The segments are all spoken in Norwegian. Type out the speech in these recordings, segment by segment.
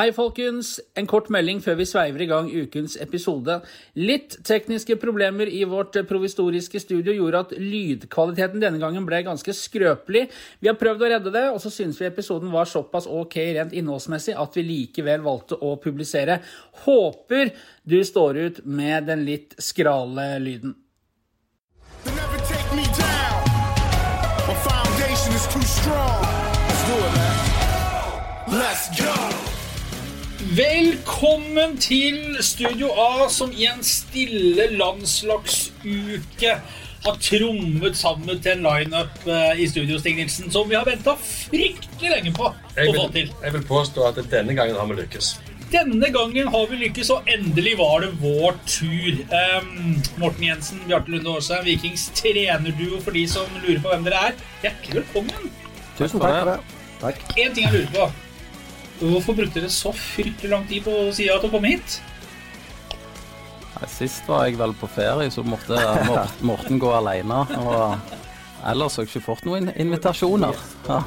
Hei, folkens. En kort melding før vi sveiver i gang ukens episode. Litt tekniske problemer i vårt provisoriske studio gjorde at lydkvaliteten denne gangen ble ganske skrøpelig. Vi har prøvd å redde det, og så syns vi episoden var såpass ok rent innholdsmessig at vi likevel valgte å publisere. Håper du står ut med den litt skrale lyden. Let's go. Velkommen til Studio A, som i en stille landslagsuke har trommet sammen til en lineup eh, i studio, Stig Nilsen, som vi har venta fryktelig lenge på Jeg å få til. jeg vil påstå at denne gangen har vi lykkes. Denne gangen har vi lykkes, og endelig var det vår tur. Um, Morten Jensen, Bjarte Lunde Aasheim, Vikings trenerduo for de som lurer på hvem dere er. Hjertelig velkommen. Tusen takk for det. Takk. En ting jeg lurer på. Hvorfor brukte dere så fryktelig lang tid på å si ja til å komme hit? Nei, Sist var jeg vel på ferie, så måtte Morten gå alene. Og ellers har jeg ikke fått noen invitasjoner. Ja.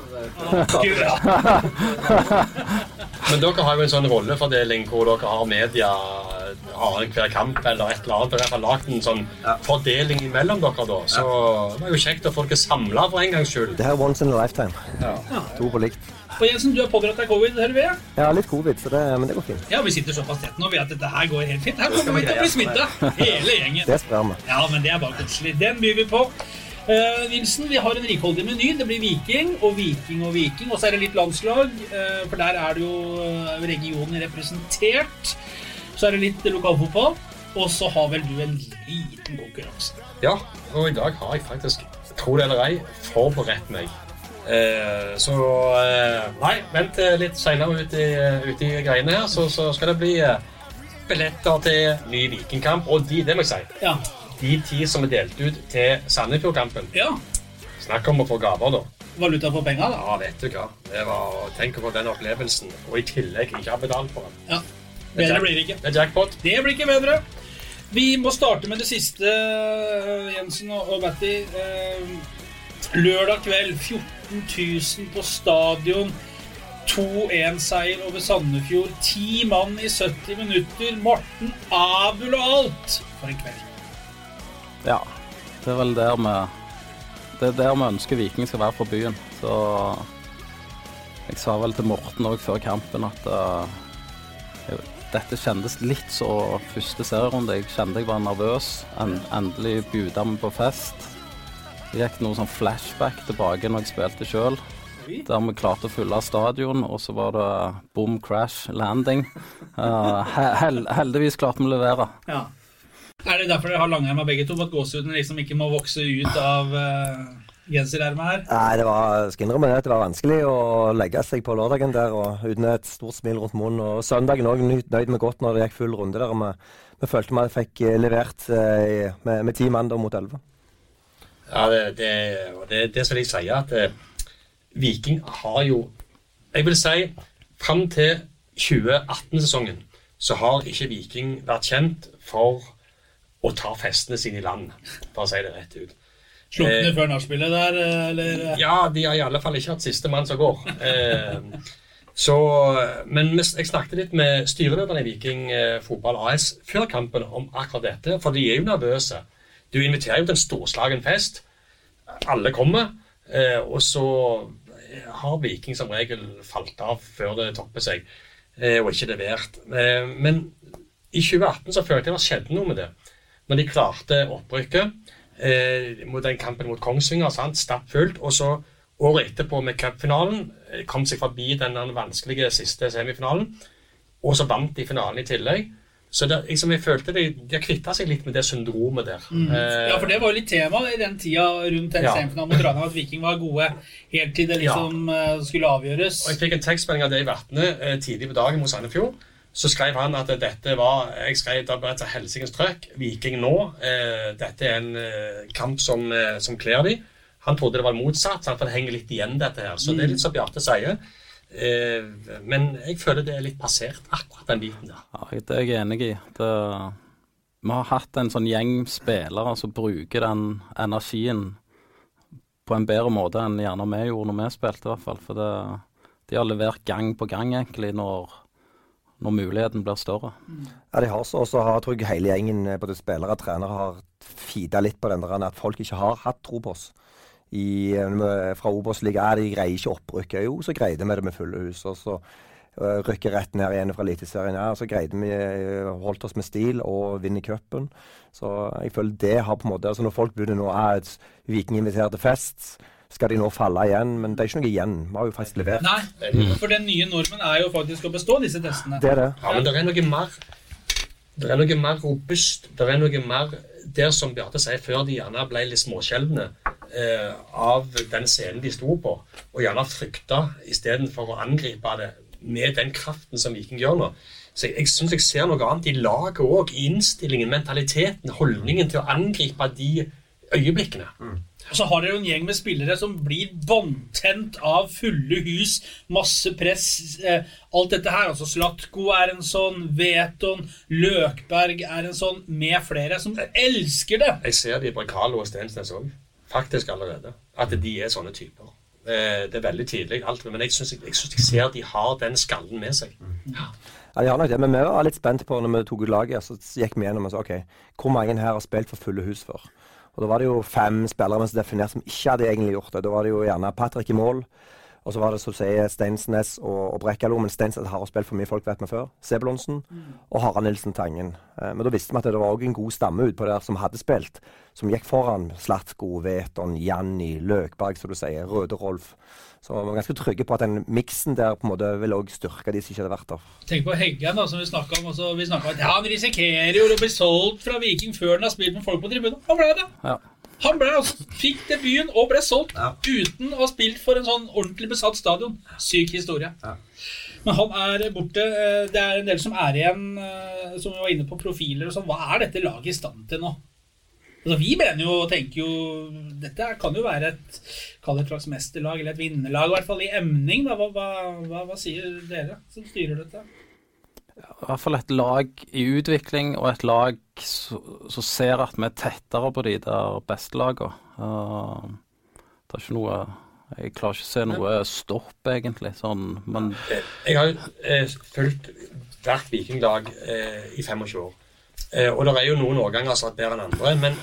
Men dere har jo en sånn rollefordeling hvor dere har media annenhver kamp eller et eller annet. Dere har lagd en sånn fordeling mellom dere da. Så det var jo kjekt å få dere samla for en gangs skyld. Det her er once in a lifetime. To på likt. Og Jensen, du har pådratt deg covid, hører vi? Jeg har litt covid, så det, men det går fint. Ja, vi sitter såpass tett nå, vi at dette her går helt fint. Her kommer vi til å bli smitta, hele gjengen. Det sprer vi. Ja, men det er bare koselig. Den byr vi på. Uh, Nilsen, vi har en rikholdig meny. Det blir Viking og Viking og Viking. Og så er det litt landslag, uh, for der er det jo eh, regionen representert. Så er det litt lokalfotball. Og så har vel du en liten konkurranse. Ja, og i dag har jeg faktisk, tro det eller ei, forberedt meg. Eh, så eh, Nei, vent eh, litt seinere ut, i- ut i greiene her, så, så skal det bli eh, billetter til ny Vikingkamp. Og de, det må jeg si, Ja. de ti som er delt ut til Sandefjord-kampen. ja. Snakk om å få gaver, da. Valuta for penger, da. Ja, vet du hva. Det var, Tenk på den opplevelsen, og i tillegg ikke ha betalt for den. Ja. Bedre blir det ikke. Det er jackpot. Det blir ikke bedre. Vi må starte med det siste, Jensen og Batty. Eh, Lørdag kveld, 14 000 på stadion. 2-1-seier over Sandefjord. Ti mann i 70 minutter. Morten Abul og alt. For en kveld. ja. Det er vel der vi Det er der vi ønsker Viking skal være for byen. Så jeg sa vel til Morten òg før kampen at uh, dette kjentes litt så første serierunde. Jeg kjente jeg var nervøs. En, endelig bjuda vi på fest. Det gikk noe sånn flashback tilbake når jeg spilte sjøl. Der vi klarte å fylle stadion, og så var det boom, crash, landing. Uh, hel heldigvis klarte vi å levere. Ja. Er det derfor dere har langarma begge to? At gåsehudene liksom ikke må vokse ut av uh, genserermet her? Nei, det var, skal innrømme det, det var vanskelig å legge seg på lørdagen der og uten et stort smil rundt munnen. Og søndagen òg nøyd med godt når det gikk full runde der. og Vi, vi følte vi fikk eh, levert uh, med, med ti mann mot elleve. Ja, det, det, det, det som jeg sier, at eh, Viking har jo Jeg vil si fram til 2018-sesongen så har ikke Viking vært kjent for å ta festene sine i land, for å si det rett ut. Slukne Eh, før nachspielet der, eh, eller? Ja, de har i alle fall ikke hatt siste mann som går. Eh, så, men jeg snakket litt med styrelederen i Viking eh, Fotball AS før kampen om akkurat dette, for de er jo nervøse. Du inviterer jo til en storslagen fest. Alle kommer, eh, og så har Viking som regel falt av før det topper seg, eh, og ikke levert. Eh, men i 2018 så følte jeg det skjedde noe med det. Når de klarte opprykket mot den kampen mot Kongsvinger, stappfullt, og så året etterpå med cupfinalen, kom seg forbi den vanskelige siste semifinalen, og så vant de finalen i tillegg. Så det, liksom, jeg følte de, de har kvitta seg litt med det syndromet der. Eh, Ja, for det var jo litt tema i den tida rundt den Ja. semifinalen mot Ranheim, at Viking var gode helt til det liksom ja. skulle avgjøres. Og Jeg fikk en tekstmelding av Dave Vatne eh, tidlig på dagen mot Sandefjord. Så skrev han at dette var Jeg skrev da bare til helsikens trøkk. Viking nå. Eh, dette er en eh, kamp som, eh, som kler de. Han trodde det var motsatt, så det henger litt igjen, dette her. Så det er litt som Bjarte sier. Eh, men jeg føler det er litt passert, akkurat den biten der. Ja, det er jeg enig i. Det, vi har hatt en sånn gjeng spillere som bruker den energien på en bedre måte enn gjerne vi gjorde når vi spilte, i hvert fall. For det, de har levert gang på gang, egentlig, når, når muligheten blir større. Ja, de har så, og så har tror jeg hele gjengen, både spillere og trenere, har feeda litt på den der at folk ikke har hatt tro på oss. I, eh, fra Obos-ligaen. Ja, de greier ikke opprykket. Jo, så greide vi det med fulle hus. Og så rykker rykke rett ned igjen fra Eliteserien. Ja, så greide vi uh, holdt oss med stil og vinne cupen. Så jeg føler det har på en måte altså Når folk begynner nå at Viking inviterer til fest, skal de nå falle igjen? Men det er ikke noe igjen. Vi har jo faktisk levert. Nei, for den nye normen er jo faktisk å bestå disse testene. Det er det. Ja, men det er noe mer Det er noe mer robust. Det er noe mer der som Beate sier, før de gjerne ble litt småskjelvne eh, av den scenen de sto på, og gjerne frykta istedenfor å angripe det med den kraften som Viking gjør nå. Så jeg, jeg syns jeg ser noe annet i laget òg, i innstillingen, mentaliteten, holdningen til å angripe de øyeblikkene. Og så har dere jo en gjeng med spillere som blir båndtent av fulle hus, masse press, eh, alt dette her. Altså Slatko er en sånn, Veton, Løkberg er en sånn, med flere, som elsker det. Jeg ser det i Brekalo og Stensnes òg, faktisk allerede. At de er sånne typer. Eh, Det er veldig tidlig, alt, men jeg syns jeg, jeg, synes jeg ser de har den skallen med seg. Ja. Ja, de har nok det, men vi var litt spent på når vi tok ut laget. Så gikk vi gjennom og sa OK, hvor mange her har spilt for fulle hus før? Og Da var det jo fem spillere som definert som ikke hadde egentlig gjort det. Da var det jo gjerne Patrick i mål. Og så var det som sier Steinsnes og, og Brekkalo, men Steinsnes har spilt for mye folk, vet vi før. Sebulonsen og Harald Nilsen Tangen. Eh, men da visste vi at det var òg en god stamme utpå der som hadde spilt, som gikk foran Slatko, Veton, Janni, Løkberg, som du sier, Røde Rolf. Så vi var ganske trygge på at den miksen der på en måte ville også styrke de som ikke hadde vært der. Tenk på Heggen, da, som vi snakka om. Også, vi om at ja, Han risikerer jo å bli solgt fra Viking før han har spilt med folk på tribunen. Han ble det! Ja. Han ble altså, fikk debuten og ble solgt uten å ha spilt for en sånn ordentlig besatt stadion. Syk historie. Men han er borte. Eh, Det er en del som er igjen, eh, som vi var inne på profiler og sånn. Hva er dette laget i stand til nå? Altså, vi mener jo og tenker jo Dette kan jo være et et slags mesterlag, eller et vinnerlag, i hvert fall i emning. Da. Hva, hva, hva, hva sier dere som styrer dette? I hvert fall et lag i utvikling, og et lag som ser at vi er tettere på de der beste lagene. Uh, det er ikke noe Jeg klarer ikke å se noe stopp, egentlig. Sånn, men Jeg har jo eh, fulgt hvert vikinglag eh, i 25 år. Eh, og det er jo noen årganger som har vært bedre enn andre. Men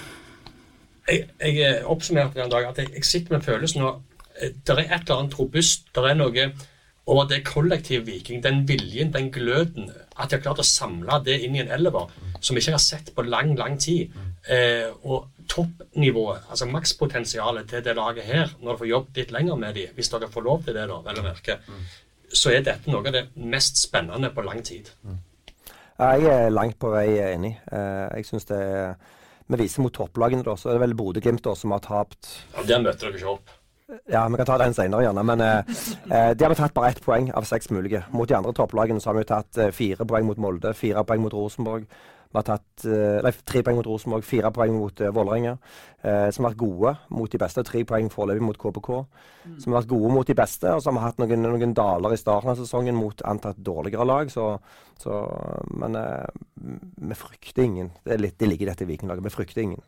jeg, jeg eh, oppsummerte en dag at jeg, jeg sitter med følelsen av eh, Det er et eller annet robust. Det er noe over det kollektive Viking. Den viljen, den gløden. At de har klart å samle det inn i en elver som vi ikke har sett på lang, lang tid. Eh, og toppnivået, altså makspotensialet til det laget her, når du får jobbet litt lenger med dem, hvis dere får lov til det, da, vel å merke, så er dette noe av det mest spennende på lang tid. Jeg er langt på vei enig. Eh, Jeg synes det er Vi viser mot topplagene, da, så er det vel Bodø-Glimt som har tapt Ja, Der møter dere ikke opp. Ja, vi kan ta den senere, gjerne. Men eh, eh, de har vi tatt bare ett poeng av seks mulige. Mot de andre topplagene så har vi tatt eh, fire poeng mot Molde, fire poeng mot Rosenborg. Vi har tatt eh, nei, tre poeng mot Rosenborg, fire poeng mot uh, Vålerenga. Uh, som har vært gode mot de beste. Tre poeng foreløpig mot KBK. Som har vært gode mot de beste. Og så har vi hatt noen, noen daler i starten av sesongen mot antatt dårligere lag. Så, så Men eh, vi frykter ingen. Det, er litt, det ligger i dette Vikinglaget. Vi frykter ingen.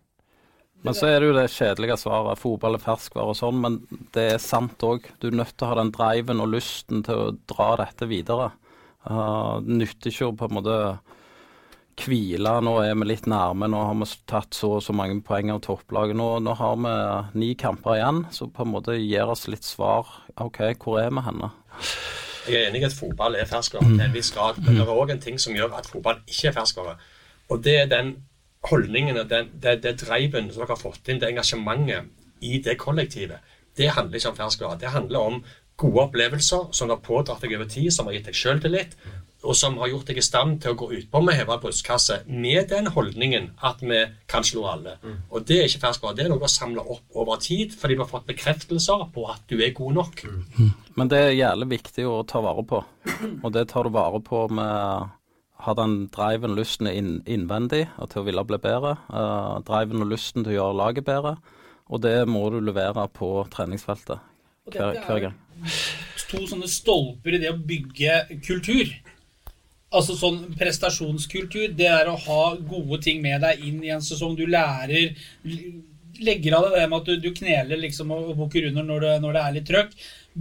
Men så er det jo det kjedelige svaret. Fotball er ferskvare og sånn, men det er sant òg. Du er nødt til å ha den driven og lysten til å dra dette videre. Uh, nytter ikke å på en måte hvile. Nå er vi litt nærme. Nå har vi tatt så og så mange poeng av topplaget. Nå, nå har vi ni kamper igjen, så på en måte gir oss litt svar. OK, hvor er vi henne? Jeg er enig i at fotball er ferskvare til en viss grad, men det er òg en ting som gjør at fotball ikke er ferskvare. Og det er den holdningen og den, det, det driven som dere har fått inn, det engasjementet i det kollektivet. Det handler ikke om ferskvare. Det handler om gode opplevelser som har pådratt deg over tid, som har gitt deg selvtillit, og som har gjort deg i stand til å gå utpå med heva brystkasse med den holdningen at vi kan slå alle. Og det er ikke ferskvare. Det er noe å samle opp over tid, fordi du har fått bekreftelser på at du er god nok. Men det er jævlig viktig å ta vare på, og det tar du vare på med ha den driven, lysten inn, innvendig og til å ville bli bedre. Uh, driven og lysten til å gjøre laget bedre. Og det må du levere på treningsfeltet hver, hver er gang. to sånne stolper i det å bygge kultur. Altså sånn prestasjonskultur. Det er å ha gode ting med deg inn i en sesong. Du lærer legger av deg det med at du, du kneler liksom og, bukker under når det, når det er litt trøkk.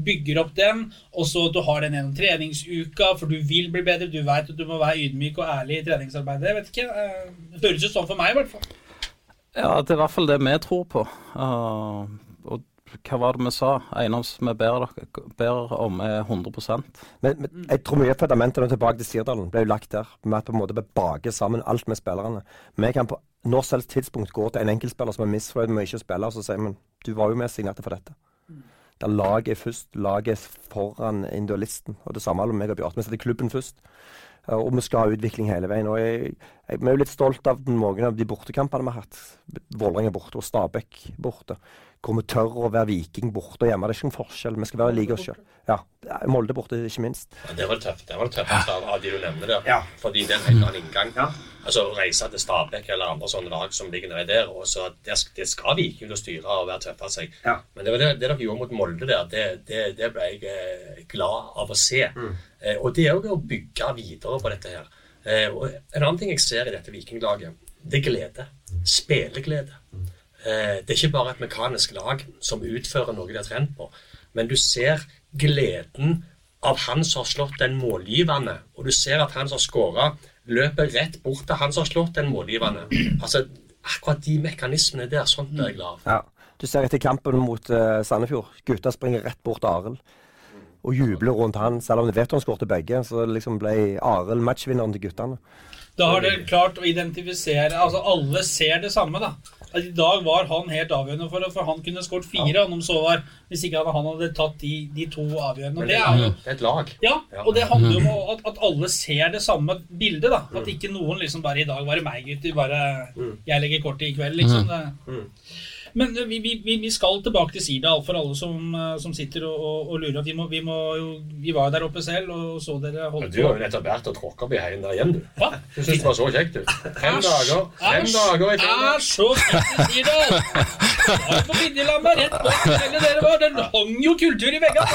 Bygger opp den, og så du har den gjennom treningsuka, for du vil bli bedre. Du veit at du må være ydmyk og ærlig i treningsarbeidet. Jeg vet ikke. eh, Det høres ut sånn for meg, i hvert fall. Ja, det er i hvert fall det vi tror på. Uh, hva var det vi sa? Eneste vi ber, ber om, er 100 Men, men jeg tror mye av fundamentene tilbake til Sirdalen ble jo lagt der. Med at på en måte vi baker sammen alt med spillerne. Vi kan på når selv tidspunkt gå til en enkeltspiller som er misfornøyd med ikke å spille, og så sier vi du var jo med signerte for dette. Der laget er først, laget er foran individualisten. Og det samme gjelder meg og Bjarte. Vi setter klubben først. Uh, Og vi skal ha utvikling hele veien. Og jeg, jeg, vi er jo litt stolt av noen av de bortekampene vi har hatt. Vålerenga borte og Stabæk borte. Hvor vi tør å være Viking borte og hjemme. Det er ikke noen forskjell. Vi skal være like oss sjøl. Ja. Molde borte, ikke minst. Ja, det var det tøft. Det var det tøffeste av, av de du nevner der. Ja. Fordi det er en helt annen inngang. Altså å reise til Stabæk eller andre sånne lag som ligger nedi der, og så det, det skal Viking til å styre og være tøffe av seg. Ja. Men det var det, det dere gjorde mot Molde der, det, det, det ble jeg eh, glad av å se. Eh, og det er jo å bygge videre på dette her. Eh, og en annen ting jeg ser i dette Vikinglaget, det er glede. Spilleglede. Eh, det er ikke bare et mekanisk lag som utfører noe de har trent på, men du ser gleden av han som har slått den målgivende, og du ser at han som har skåra, løper rett bort til han som har slått den målgivende. Altså, akkurat de mekanismene der, sånt er jeg glad av. Ja. Du ser etter kampen mot Sandefjord. Gutta springer rett bort til Arild. Og jubler rundt han, selv om de vet han skåret begge. Så liksom ble Arild matchvinneren til guttene. Da har dere klart å identifisere Altså, alle ser det samme, da. At I dag var han helt avgjørende for, for han kunne skåret fire om så var, hvis ikke han hadde tatt de, de to avgjørende. Og det er jo det er et lag. Ja, Ja. og det handler jo om at, at alle ser det samme bildet. da At ikke noen liksom bare 'I dag var det meg, gutter'. Bare 'Jeg legger kortet i kveld', liksom. Det. Men eh, vi, vi, vi skal tilbake til Sirdal, for alle som, eh, som sitter og, og, og lurer. Vi, må, vi, må jo, vi var jo der oppe selv og så dere holde Men Ja, Du har jo nettopp vært og tråkka opp heien der igjen, du. Hva? Du syns det var så kjekt, du. Fem dager Fem Asch, dager i Er Æsj, så fint i Sirdal! Var på Linjelammet, rett bak hotellet dere var. Den hang jo kultur i veggene.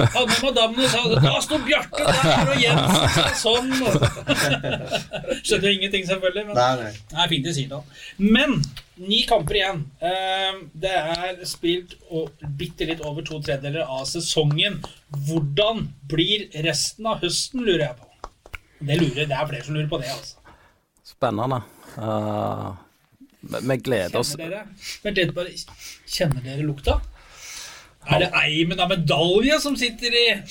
Hadde med madammen og sa Da sto Bjarte der, og Jensen og sånn. og- Skjønner ingenting, selvfølgelig. Men det er fint i Sirdal. Men ni kamper igjen. Eh, Det er spilt bitte litt over to tredjedeler av sesongen. Hvordan blir resten av høsten, lurer jeg på. Det lurer, det er flere som lurer på det, altså. Spennende. Uh, vi- vi gleder oss. Kjenner dere bare Kjenner dere lukta? Er det eimen av medalje som sitter i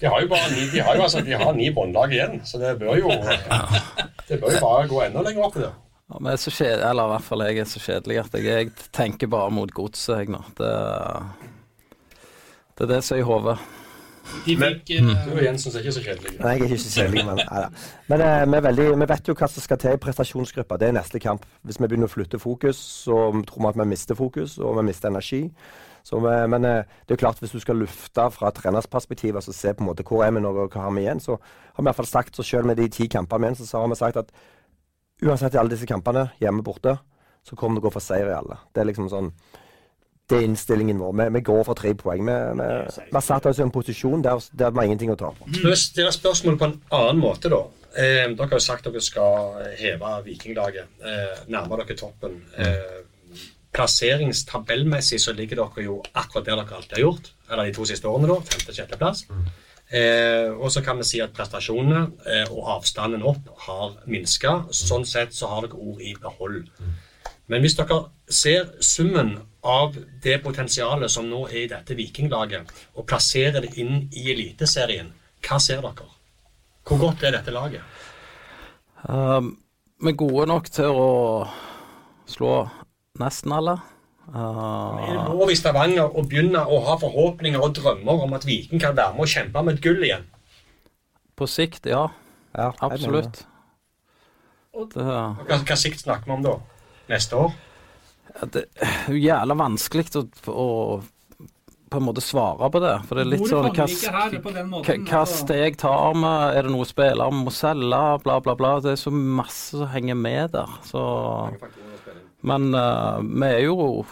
De har jo bare ni, de har jo altså, de har ni båndlag igjen, så det bør jo Det bør jo bare gå enda lenger opp i det. Ja, er så kjedelig, eller i hvert fall jeg er så kjedelig at jeg, jeg tenker bare mot godset, jeg nå. Det, det er det som er i hodet. Men- eh, Du og Jensen er ikke så kjedelig. Nei, jeg er ikke så kjedelig, men, nei, men eh, vi, veldig, vi vet jo hva som skal til i prestasjonsgruppa. Det er neste kamp. Hvis vi begynner å flytte fokus, så tror vi at vi mister fokus, og vi mister energi. Så vi, men eh, det er klart, hvis du skal lufte fra treners perspektiv, altså se på en måte hvor er vi nå, og hva har vi igjen, så har vi i hvert fall sagt, så selv med de ti kampene igjen, så har vi sagt at uansett i alle disse kampene, hjemme borte, så kommer vi til å gå for seier i alle. Det er liksom sånn det er innstillingen vår. Vi, vi går for tre poeng. Vi, vi, vi har satt oss i en posisjon der, der vi har ingenting å ta på. Jeg vil stille spørsmål på en annen måte, da. Eh, dere har jo sagt dere skal heve Vikinglaget, eh, nærme dere toppen. Eh, plasseringstabellmessig så ligger dere jo akkurat der dere alltid har gjort. Eller de to siste årene, da. Femte-sjetteplass. Eh, og så kan vi si at prestasjonene eh, og avstanden opp har minska. Sånn sett så har dere ord i behold. Men hvis dere ser summen av det potensialet som nå er i dette Vikinglaget, og plasserer det inn i Eliteserien, hva ser dere? Hvor godt er dette laget? Um, vi er gode nok til å slå nesten alle. Uh, Er det lov i Stavanger å begynne å ha forhåpninger og drømmer om at Viking kan være med og kjempe med et gull igjen? på sikt, ja. Ja. Absolutt. Det, Hva, hva sikt snakker vi om da? Neste år? ja, det er jævla vanskelig å, å på en måte svare på det. For det er litt sånn vi måten? hva Altså, steg tar vi? Er det noe spillere vi må selge? Bla, bla, bla. Det er så masse som henger med der. Så Men uh, vi er jo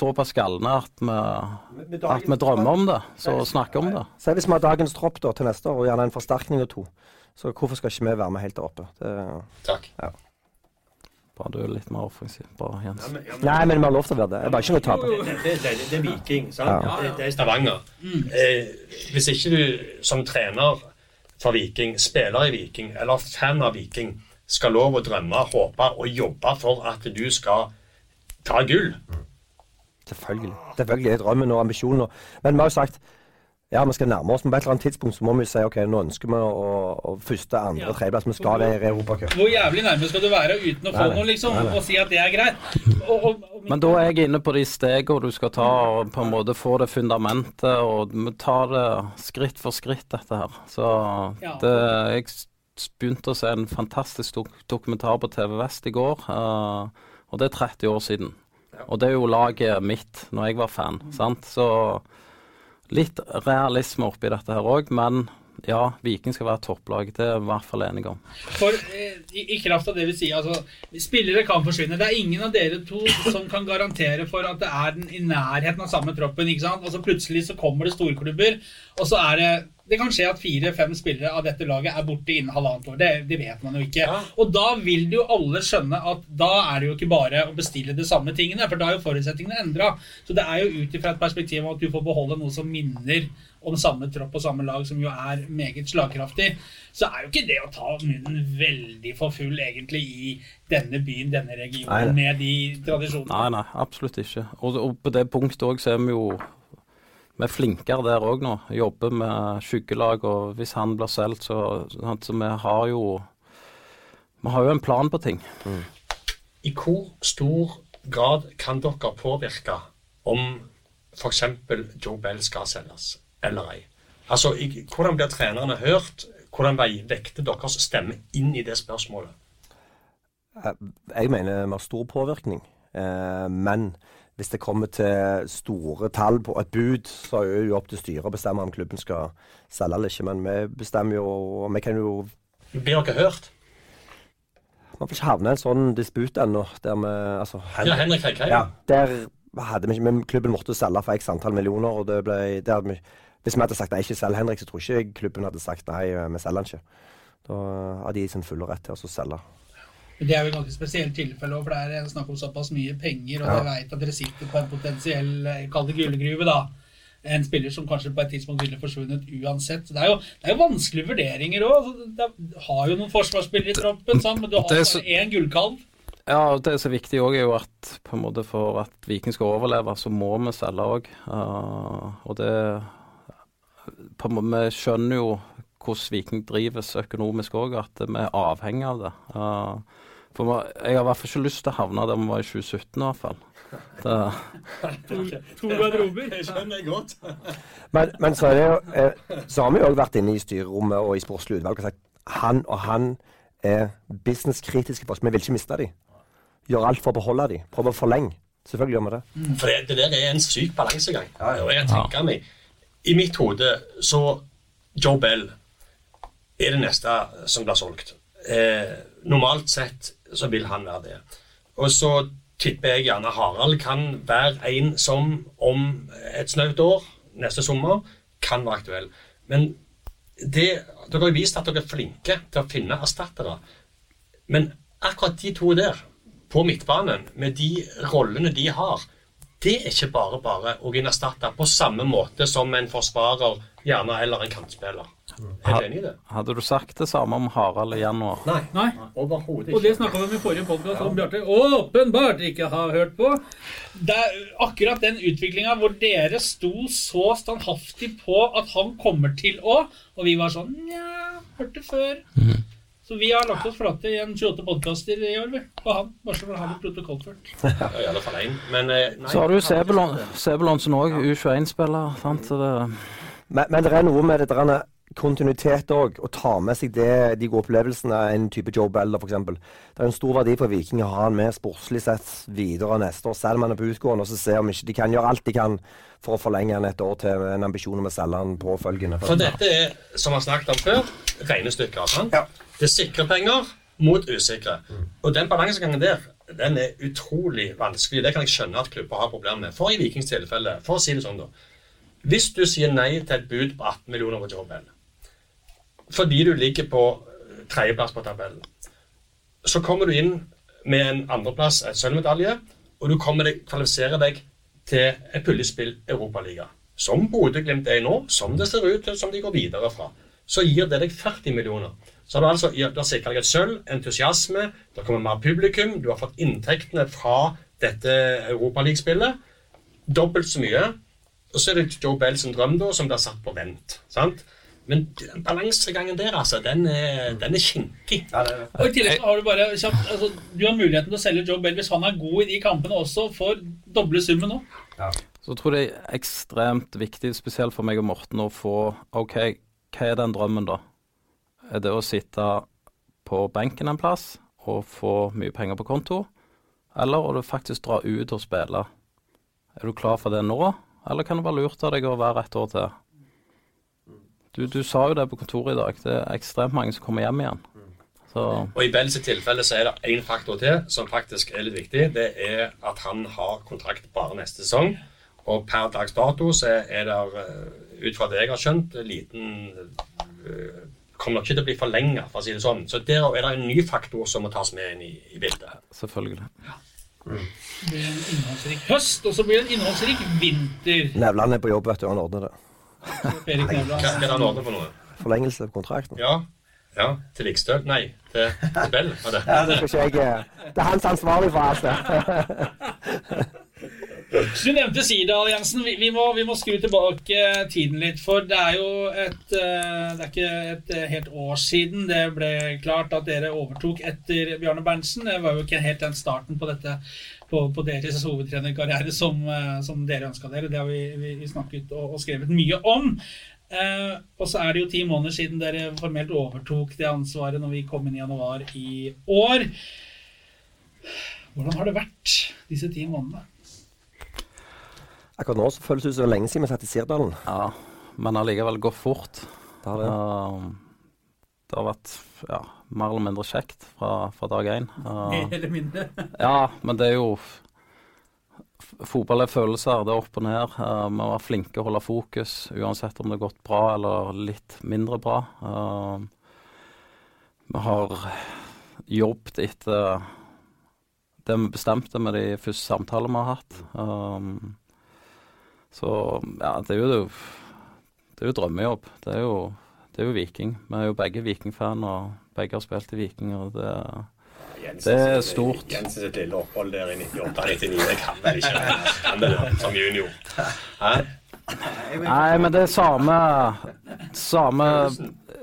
såpass galne at vi, at vi drømmer om det. Så snakker om det. Se hvis vi har dagens tropp da, til neste år, og gjerne en forsterkning og to. Så hvorfor skal ikke vi være med helt der oppe? Det, Takk. Bare du er litt mer offensiv. Bra, Jens. Ja, men, ja, men, Nei, men vi har lov til å være det. Jeg bare ikke noe tap. det, det, det, det er Viking, sant? Det, det er Stavanger. Eh, hvis ikke du som trener for Viking, spiller i Viking eller fan av Viking, skal lov å drømme, håpe og jobbe for at du skal ta gull Selvfølgelig. Selvfølgelig er drømmen og ambisjonen. Men vi har jo sagt ja, vi skal nærme oss, men på et eller annet tidspunkt så må vi si ok, nå ønsker vi å, å første, andre, Ja. tredjeplass. Vi skal være i Europacup. Hvor jævlig nærme skal du være uten å få noe, liksom? Nei, nei. Og si at det er greit? Og, og, og, Men da er jeg inne på de stegene du skal ta, og på en måte få det fundamentet, og vi tar det skritt for skritt, dette her. Så Ja. det, jeg begynte å se en fantastisk dok dokumentar på TV Vest i går, uh, og det er 30 år siden. Og det er jo laget mitt når jeg var fan, sant. Så litt realisme oppi dette her òg, men ja, Viking skal være topplag. Det er jeg i hvert fall enig om. For eh, i, i kraft av det vi sier, altså Spillere kan forsvinne. Det er ingen av dere to som kan garantere for at det er den i nærheten av samme troppen. ikke sant? Altså Plutselig så kommer det storklubber, og så er det Det kan skje at fire-fem spillere av dette laget er borte innen halvannet år. Det, det vet man jo ikke. Ja. Og da vil jo alle skjønne at da er det jo ikke bare å bestille de samme tingene, for da er jo forutsetningene endra. Så det er jo ut ifra et perspektiv om at du får beholde noe som minner om samme tropp og samme lag, som jo er meget slagkraftig, så er jo ikke det å ta munnen veldig for full egentlig i denne byen, denne regionen, Nei. med de tradisjonene. Nei, nei, absolutt ikke. Og, og på det punktet òg så er vi jo vi er flinkere der òg nå. Jobber med skyggelag, og hvis han blir solgt, så, så vi har jo Vi har jo en plan på ting. I hvor stor grad kan dere påvirke om f.eks. Joe Bell skal selges eller ei? Altså, i, Hvordan blir trenerne hørt? Hvordan vekter deres stemme inn i det spørsmålet? Jeg mener vi har stor påvirkning. Eh, men hvis det kommer til store tall på et bud, så er det jo opp til styret å bestemme om klubben skal selge eller ikke. Men vi bestemmer jo og Vi kan jo Blir dere hørt? Vi får ikke havne i en sånn disput ennå, der vi altså, Ja, Henrik Heikheim? Ja, der hadde vi ikke Men klubben måtte selge for x antall millioner, og det ble der vi, Hvis vi hadde sagt nei, ikke selg Henrik, så tror jeg ikke klubben hadde sagt nei, vi selger han ikke. Da hadde de sin fulle rett til å selge. Det er jo et ganske spesielt tilfelle, for det er snakk om såpass mye penger, og Ja. dere veit at dere sitter på en potensiell eh, kall det gullgruve, da. En spiller som kanskje på et tidspunkt ville forsvunnet uansett. Det er jo, det er jo vanskelige vurderinger òg. Du har jo noen forsvarsspillere i troppen, sant? men du har bare én gullkalv. Ja, og det som er viktig òg, er jo at på en måte for at Viking skal overleve, så må vi selge òg. og det på måte, Vi skjønner jo hvordan Viking drives økonomisk òg, at vi er avhengig av det. Eh, for Jeg har i hvert fall ikke lyst til å havne der vi var i 2017 i hvert fall. To garderober. Det skjønner jeg godt. Men, men så, er det eh, så har vi jo òg vært inne i styrerommet og i sportslig utvalg og sagt han og han er businesskritiske for oss. Vi vil ikke miste dem. Gjør alt for å beholde dem. Prøve å forlenge. Selvfølgelig gjør vi det. For det, det der er en syk balansegang. Og jeg tenker meg, I mitt hode så Joe Bell er det neste som blir solgt. Eh, normalt sett så vil han være det. Og så tipper jeg gjerne Harald kan være en som om et snaut år, neste sommer, kan være aktuell. Men det, dere har vist at dere er flinke til å finne erstattere. Men akkurat de to der, på midtbanen, med de rollene de har, det er ikke bare bare å erstatte på samme måte som en forsvarer, gjerne, eller en kantspiller. Du enig i det? hadde du sagt det samme om Harald i januar? Nei. Nei. Overhodet Og det snakka vi om i forrige podkast, som Bjarte åpenbart ikke har hørt på. Det er akkurat den utviklinga hvor dere sto så standhaftig på at han kommer til å Og vi var sånn Nja, hørte før. Så vi har lagt oss flate i en 28 podkaster i år, vi. På han. Bare så å det protokollført. Ja, I alle fall én. Men eh, nei. Så har du Sebulon, Sebulonsen òg, U21-spiller. sant? Det, Men, men det er noe med det der er kontinuitet òg. Å ta med seg det, de gode opplevelsene en type Joe Beller f.eks. Det er en stor verdi for Viking å ha han med sportslig sett videre neste år, selv om han er på utgående, og så se om ikke de kan gjøre alt de kan for å forlenge han et år til en ambisjon om å selge han påfølgende. For dette er, som vi har snakket om før, regnestykker. sant? Ja. Det er sikre penger mot usikre. Og den balansegangen der, den er utrolig vanskelig. Det kan jeg skjønne at klubber har problemer med. For i Vikings tilfelle, for å si det sånn, da. Hvis du sier nei til et bud på 18 millioner på Joe Bell, fordi du ligger på tredjeplass på tabellen, så kommer du inn med en andreplass, et sølvmedalje, og du kommer deg, kvalifiserer deg til et puljespill Europaliga. Som Bodø-Glimt er nå, som det ser ut til som de går videre fra. Så gir det deg 40 millioner. Så har du altså har sikret deg et sølv, entusiasme, det kommer mer publikum, du har fått inntektene fra dette Europaligaspillet. Dobbelt så mye. Og så er det Joe Bells drøm da, som blir satt på vent. sant? Men den balansegangen der, altså, den er, den er kinkig. Og i tillegg så har du bare kjapt, altså, Du har muligheten til å selge Joe Bell hvis han er god i de kampene også, for doble summen nå. Så tror jeg det er ekstremt viktig, spesielt for meg og Morten, å få OK, hva er den drømmen, da? Er det å sitte på benken en plass og få mye penger på konto? Eller å du faktisk dra ut og spille? Er du klar for det nå, eller kan det være lurt av deg å være et år til? Du, du sa jo det på kontoret i dag, det er ekstremt mange som kommer hjem igjen. Så Og i Bells tilfelle så er det én faktor til som faktisk er litt viktig. Det er at han har kontrakt bare neste sesong. Og per dags dato så er det, eh, ut fra det jeg har skjønt, liten eh, Kommer nok ikke til å bli forlenga, for å si det sånn. Så der er det en ny faktor som må tas med inn i, i bildet. selvfølgelig. Det blir en innholdsrik høst, og så blir det en innholdsrik vinter. Nevland er på jobb, vet du. Han ordner det. Forlengelse av kontrakten. Ja, ja til Vikstøl? Nei, til, til Bell? Var det. Ja, det, skal ikke jeg, eh, det er hans ansvarlig for alt det. Du nevnte Sirdal, Jensen. Vi, vi, må, vi må skru tilbake tiden litt. For det er jo et eh, Det er ikke et eh, helt år siden det ble klart at dere overtok etter Bjarne Berntsen. Det var jo ikke helt den starten på dette på, på deres hovedtrenerkarriere som, eh, som dere ønska dere. Det har vi, vi, vi snakket og, og skrevet mye om. Eh, og så er det jo ti måneder siden dere formelt overtok det ansvaret når vi kom inn i januar i år. Hvordan har det vært disse ti månedene? Akkurat nå så føles det ut som det er lenge siden vi satt i Sirdalen. Ja, men allikevel går fort. Det har det. Det har vært ja, mer eller mindre kjekt fra, fra dag én. Mer eller mindre. ja, men det er jo Fotball er følelser. Det er opp og ned. Uh, vi var flinke å holde fokus, uansett om det har gått bra eller litt mindre bra. Uh, vi har jobbet etter det vi bestemte med de første samtalene vi har hatt. Uh, så ja, det er jo det er jo drømmejobb. Det er jo, det er jo Viking. Vi er jo begge Viking-fan, og begge har spilt i Viking. og det Det er stort. Jensen sitt lille opphold der i 98-99, det kan vel ikke kan det, som junior. Hæ? Nei, men det er samme Samme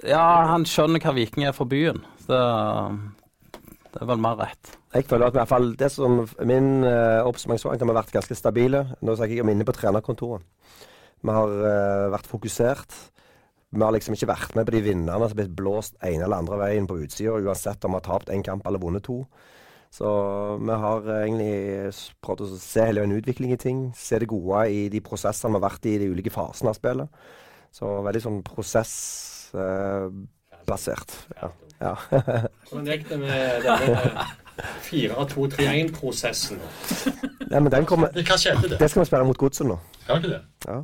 Ja, han skjønner hva Viking er for byen. Det, det er vel mer rett. Jeg føler at i hvert fall det som Min uh, oppsummering har vært ganske stabile. Nå snakker jeg om inne på trenerkontoret. Vi har uh, vært fokusert. Vi har liksom ikke vært med på de vinnerne som har blitt blåst ene eller andre veien på utsida, uansett om vi har tapt én kamp eller vunnet to. Så vi har eh, egentlig prøvd å se hele en utvikling i ting. Se det gode i de prosessene vi har vært i i de ulike fasene av spillet. Så veldig sånn prosessbasert. ja. ja. Hvordan gikk det med denne 4-2-3-1-prosessen? Nei, men den kommer det? Det skal vi spille mot Godset nå. Gjør ikke det? Ja,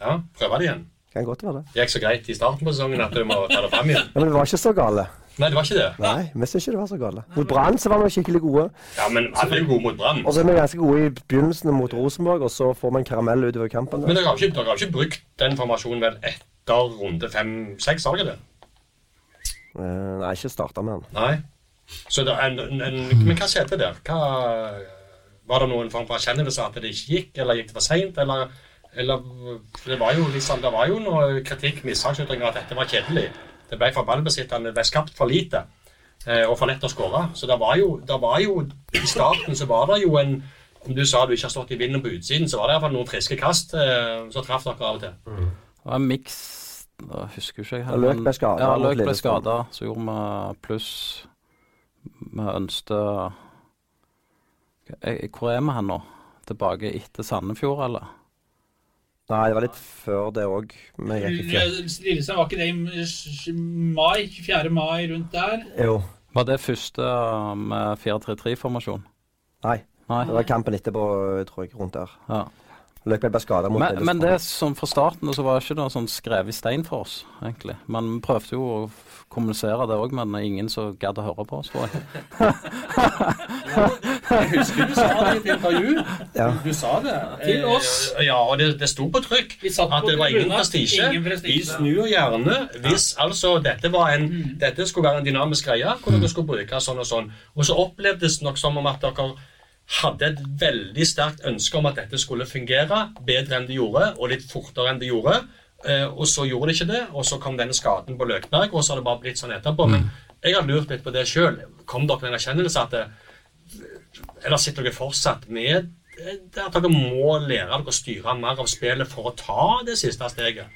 Ja, prøve det igjen. Kan godt være det. Gikk så greit i starten på sesongen at du må ta det fram igjen. Ja, Men det var ikke så gale. Nei, det var ikke det. Nei, vi syns ikke det var så gale. Mot Brann så var vi skikkelig gode. Ja, men alle er jo gode mot Brann. Og så er vi ganske gode i begynnelsen mot Rosenborg, og så får vi en karamell utover kampen. Men dere har ikke, dere har ikke brukt den formasjonen vel etter runde fem-seks, har dere det? Eh, nei, ikke starta med den. Nei. Så det er en, en, en, men hva skjedde der? Hva, var det noen form for erkjennelse at det ikke gikk, eller gikk det for seint, eller, eller for Det var jo liksom, det var jo noe kritikk, mistankesytringer, at dette var kjedelig. Det ble for ballbesittende, det ble skapt for lite eh, og for lett å skåre. Så det var, jo, det var jo I starten så var det jo en Om du sa du ikke har stått i vinden på utsiden, så var det iallfall noen friske kast eh, som traff dere av og til. Det var en miks Jeg husker ikke. jeg, Løk ble skada. Ja, Løk ble skada. Så gjorde vi pluss Vi ønsket Hvor er vi hen nå? Tilbake etter Sandefjord, eller? Nei, det var litt før det òg. Lillestrøm, var ikke det i mai? 4. mai, rundt der? Jo. Var det første med 4-3-3-formasjon? Nei. Nei? Det var kampen etterpå, tror jeg, rundt der. Ja. Løkberg ble skada mot Men, men det som fra starten så var det ikke noe sånn skrevet i stein for oss, egentlig. Man prøvde jo å kommunisere det òg, men ingen som gadd å høre på oss, tror jeg. Jeg husker du sa det i et intervju. Ja. Du sa det. Til oss. Eh, Ja, og det, det sto på trykk at det var ingen prestisje. Vi snur gjerne hvis altså dette, var en, Mm. dette skulle være en dynamisk greie, hvor dere skulle bruke sånn og sånn. Og så opplevdes det nok som om at dere hadde et veldig sterkt ønske om at dette skulle fungere bedre enn det gjorde, og litt fortere enn det gjorde. Eh, og så gjorde det ikke det, og så kom denne skaden på Løkberg, og så har det bare blitt sånn etterpå. Men jeg har lurt litt på det sjøl. Kom dere til en erkjennelse at det, eller sitter dere fortsatt med det at dere må lære dere å styre mer av spillet for å ta det siste steget?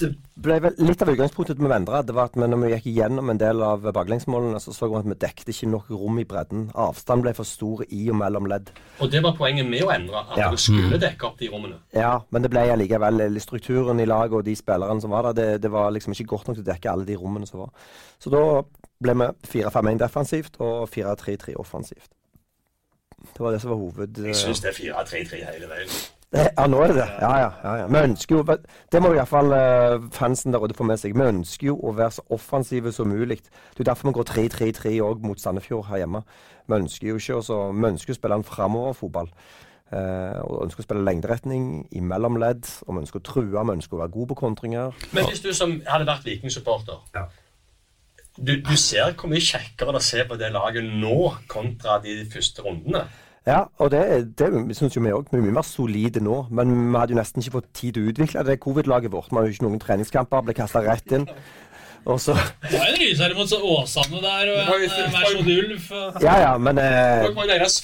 Det ble vel litt av utgangspunktet med Vendra. Det var at vi, når vi gikk gjennom en del av baklengsmålene, så så vi at vi dekket ikke nok rom i bredden. Avstanden ble for stor i og mellom ledd. Og det var poenget med å endre, at Ja. dere skulle dekke opp de rommene. Ja, men det ble allikevel eller strukturen i laget og de spillerne som var der, det, det var liksom ikke godt nok til å dekke alle de rommene som var. Så da ble vi 4-5-1 defensivt og 4-3-3 offensivt. Det var det som var hoved... Jeg syns det er 4-3-3 hele veien. Ja, nå er det det. Ja, ja. ja, ja. Vi ønsker jo Det må iallfall uh, fansen der ute få med seg. Vi ønsker jo å være så offensive som mulig. Det er derfor vi går 3-3-3 òg mot Sandefjord her hjemme. Vi ønsker jo ikke også, vi ønsker å spille en framoverfotball. Uh, og ønsker å spille lengderetning i mellomledd. Og vi ønsker å true, vi ønsker å være gode på kontringer. Men hvis du som hadde vært Viking-supporter du, du ser hvor mye kjekkere det er å se på det laget nå kontra de første rundene. Ja, og det, det syns jo vi òg. Vi er mye mer solide nå. Men vi hadde jo nesten ikke fått tid til å utvikle det covid-laget vårt. Vi har jo ikke noen treningskamper, ble kasta rett inn. Og så Det var en rysere mot så Åsane der, og en Versjon Ulf. Ja ja, men eh,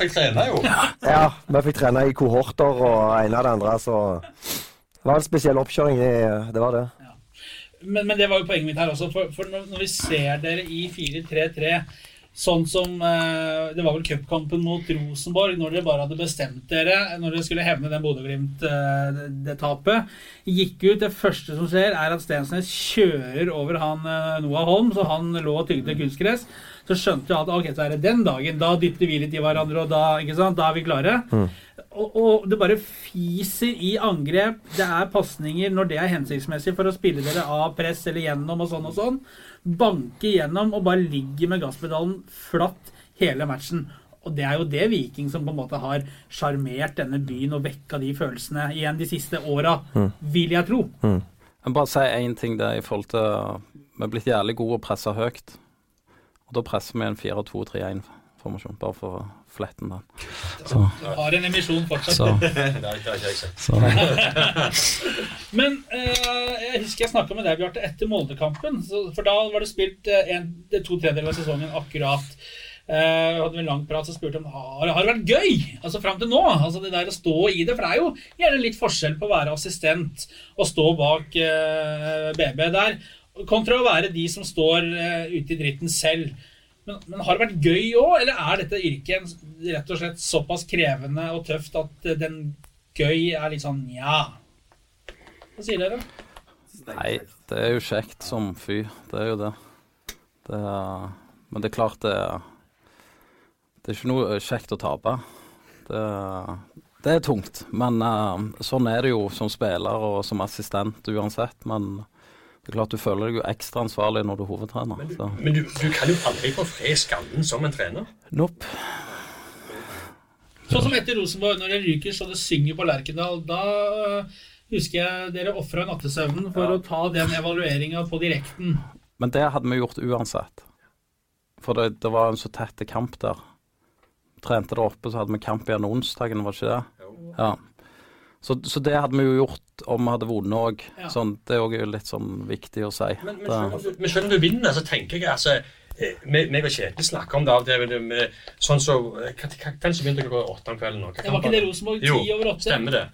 fikk trene, jo. Ja, vi fikk trene i kohorter og ene og det andre, så det var en spesiell oppkjøring. Det, det var det. Men, men det var jo poenget mitt her også. For, for når, når vi ser dere i 4-3-3 Sånn som eh, Det var vel cupkampen mot Rosenborg, når dere bare hadde bestemt dere når dere skulle hevne den Bodø-Glimt-tapet. Gikk ut. Det første som skjer, er at Stensnes kjører over han eh, Noah Holm, så han lå og tygde kunstgress. Så skjønte jeg at ok, så er det den dagen. Da dytter vi litt i hverandre, og da, ikke sant? da er vi klare. Og, og det bare fiser i angrep. Det er pasninger når det er hensiktsmessig for å spille dere av press eller gjennom og sånn og sånn. Banke gjennom og bare ligge med gasspedalen flatt hele matchen. Og det er jo det Viking som på en måte har sjarmert denne byen og vekka de følelsene igjen de siste åra, vil jeg tro. Jeg må bare si én ting der i forhold til Vi er blitt jævlig gode og pressa høyt. Og da presser vi en 4-2-3-1-formasjon, bare for å da. Så. Du Har en emisjon fortsatt. så, så Men eh, jeg husker jeg snakka med deg, Bjarte, etter Moldekampen. så- For da var det spilt eh, en, to tredjedeler av sesongen akkurat. Uh, hadde vi en lang prat, så spurte han om har, har det vært gøy altså fram til nå. altså Det der å stå i det. For det er jo gjerne litt forskjell på å være assistent og stå bak uh, BB der, kontra å være de som står uh, ute i dritten selv. Men, men har det vært gøy òg, eller er dette yrket rett og slett såpass krevende og tøft at eh, den gøy er litt sånn nja? Hva sier dere? Nei, det er jo kjekt som fy. Det er jo det. det er, men det er klart det er Det er ikke noe kjekt å tape. Det, det er tungt. Men uh, sånn er det jo som spiller og som assistent uansett. Men det er klart du føler deg jo ekstra ansvarlig når du er hovedtrener. Så. Men du, du kan jo aldri få fred i skallen som en trener. Nope. Sånn som etter Rosenborg, når det ryker så det synger på Lerkendal. Da øh, husker jeg dere ofra nattesøvnen for å ta den evalueringa på direkten. Men det hadde vi gjort uansett. For det, det var en så tett kamp der. Trente der oppe, så hadde vi kamp igjen onsdagen, var det ikke det? Ja. Så, så det hadde vi jo gjort om vi hadde vunnet òg. Ja. Sånn, det er òg litt sånn viktig å si. Men, men, selv, men selv om du vinner, så tenker jeg altså eh, meg og Kjetil snakker om det av og til. med- med- Sånn så eh, som begynte klokka åtte om kvelden nå? Det var ikke det det? Rosenborg ti over åtte? Stemmer det.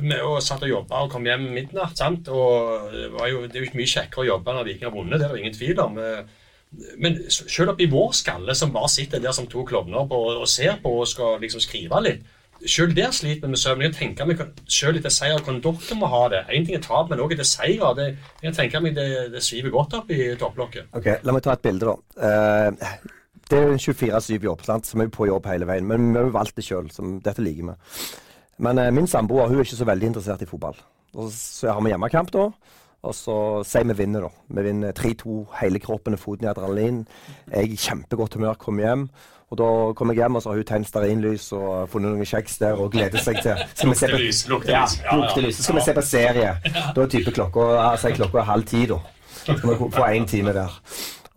Vi og satt og jobba og kom hjem midnatt. sant? Og det, var jo, det er jo ikke mye kjekkere å jobbe når Viking har vunnet, det er det jo ingen tvil om. Eh, Men selv oppi vår skalle, som bare sitter der som to klovner og, og ser på og skal liksom skrive litt selv der sliter vi med søvn. Jeg tenker meg sjøl etter seier hvordan dere må ha det. En ting er tap, men òg etter seier. Det, jeg tenker meg det, det sviver godt opp i topplokket. Ok, La meg ta et bilde, da. Uh, det er en 24-7-jobb, sant? så vi er på jobb hele veien. Men vi har valgt det sjøl, dette liker vi. Men uh, min samboer hun er ikke så veldig interessert i fotball. Og så har vi hjemmekamp da. Og så sier vi vinner, da. Vi vinner 3-2, hele kroppen er foten i adrenalin. Jeg er i kjempegodt humør, kommer hjem. Og da kommer jeg hjem, og så har hun tent stearinlys og funnet noen kjeks der og gleder seg til Skal lys, på- Luktelys, luktelys. Ja, ja. luktelys. Så skal vi se på serie. Da er type klokka altså, klokka er halv ti, da. Så skal vi få én time der.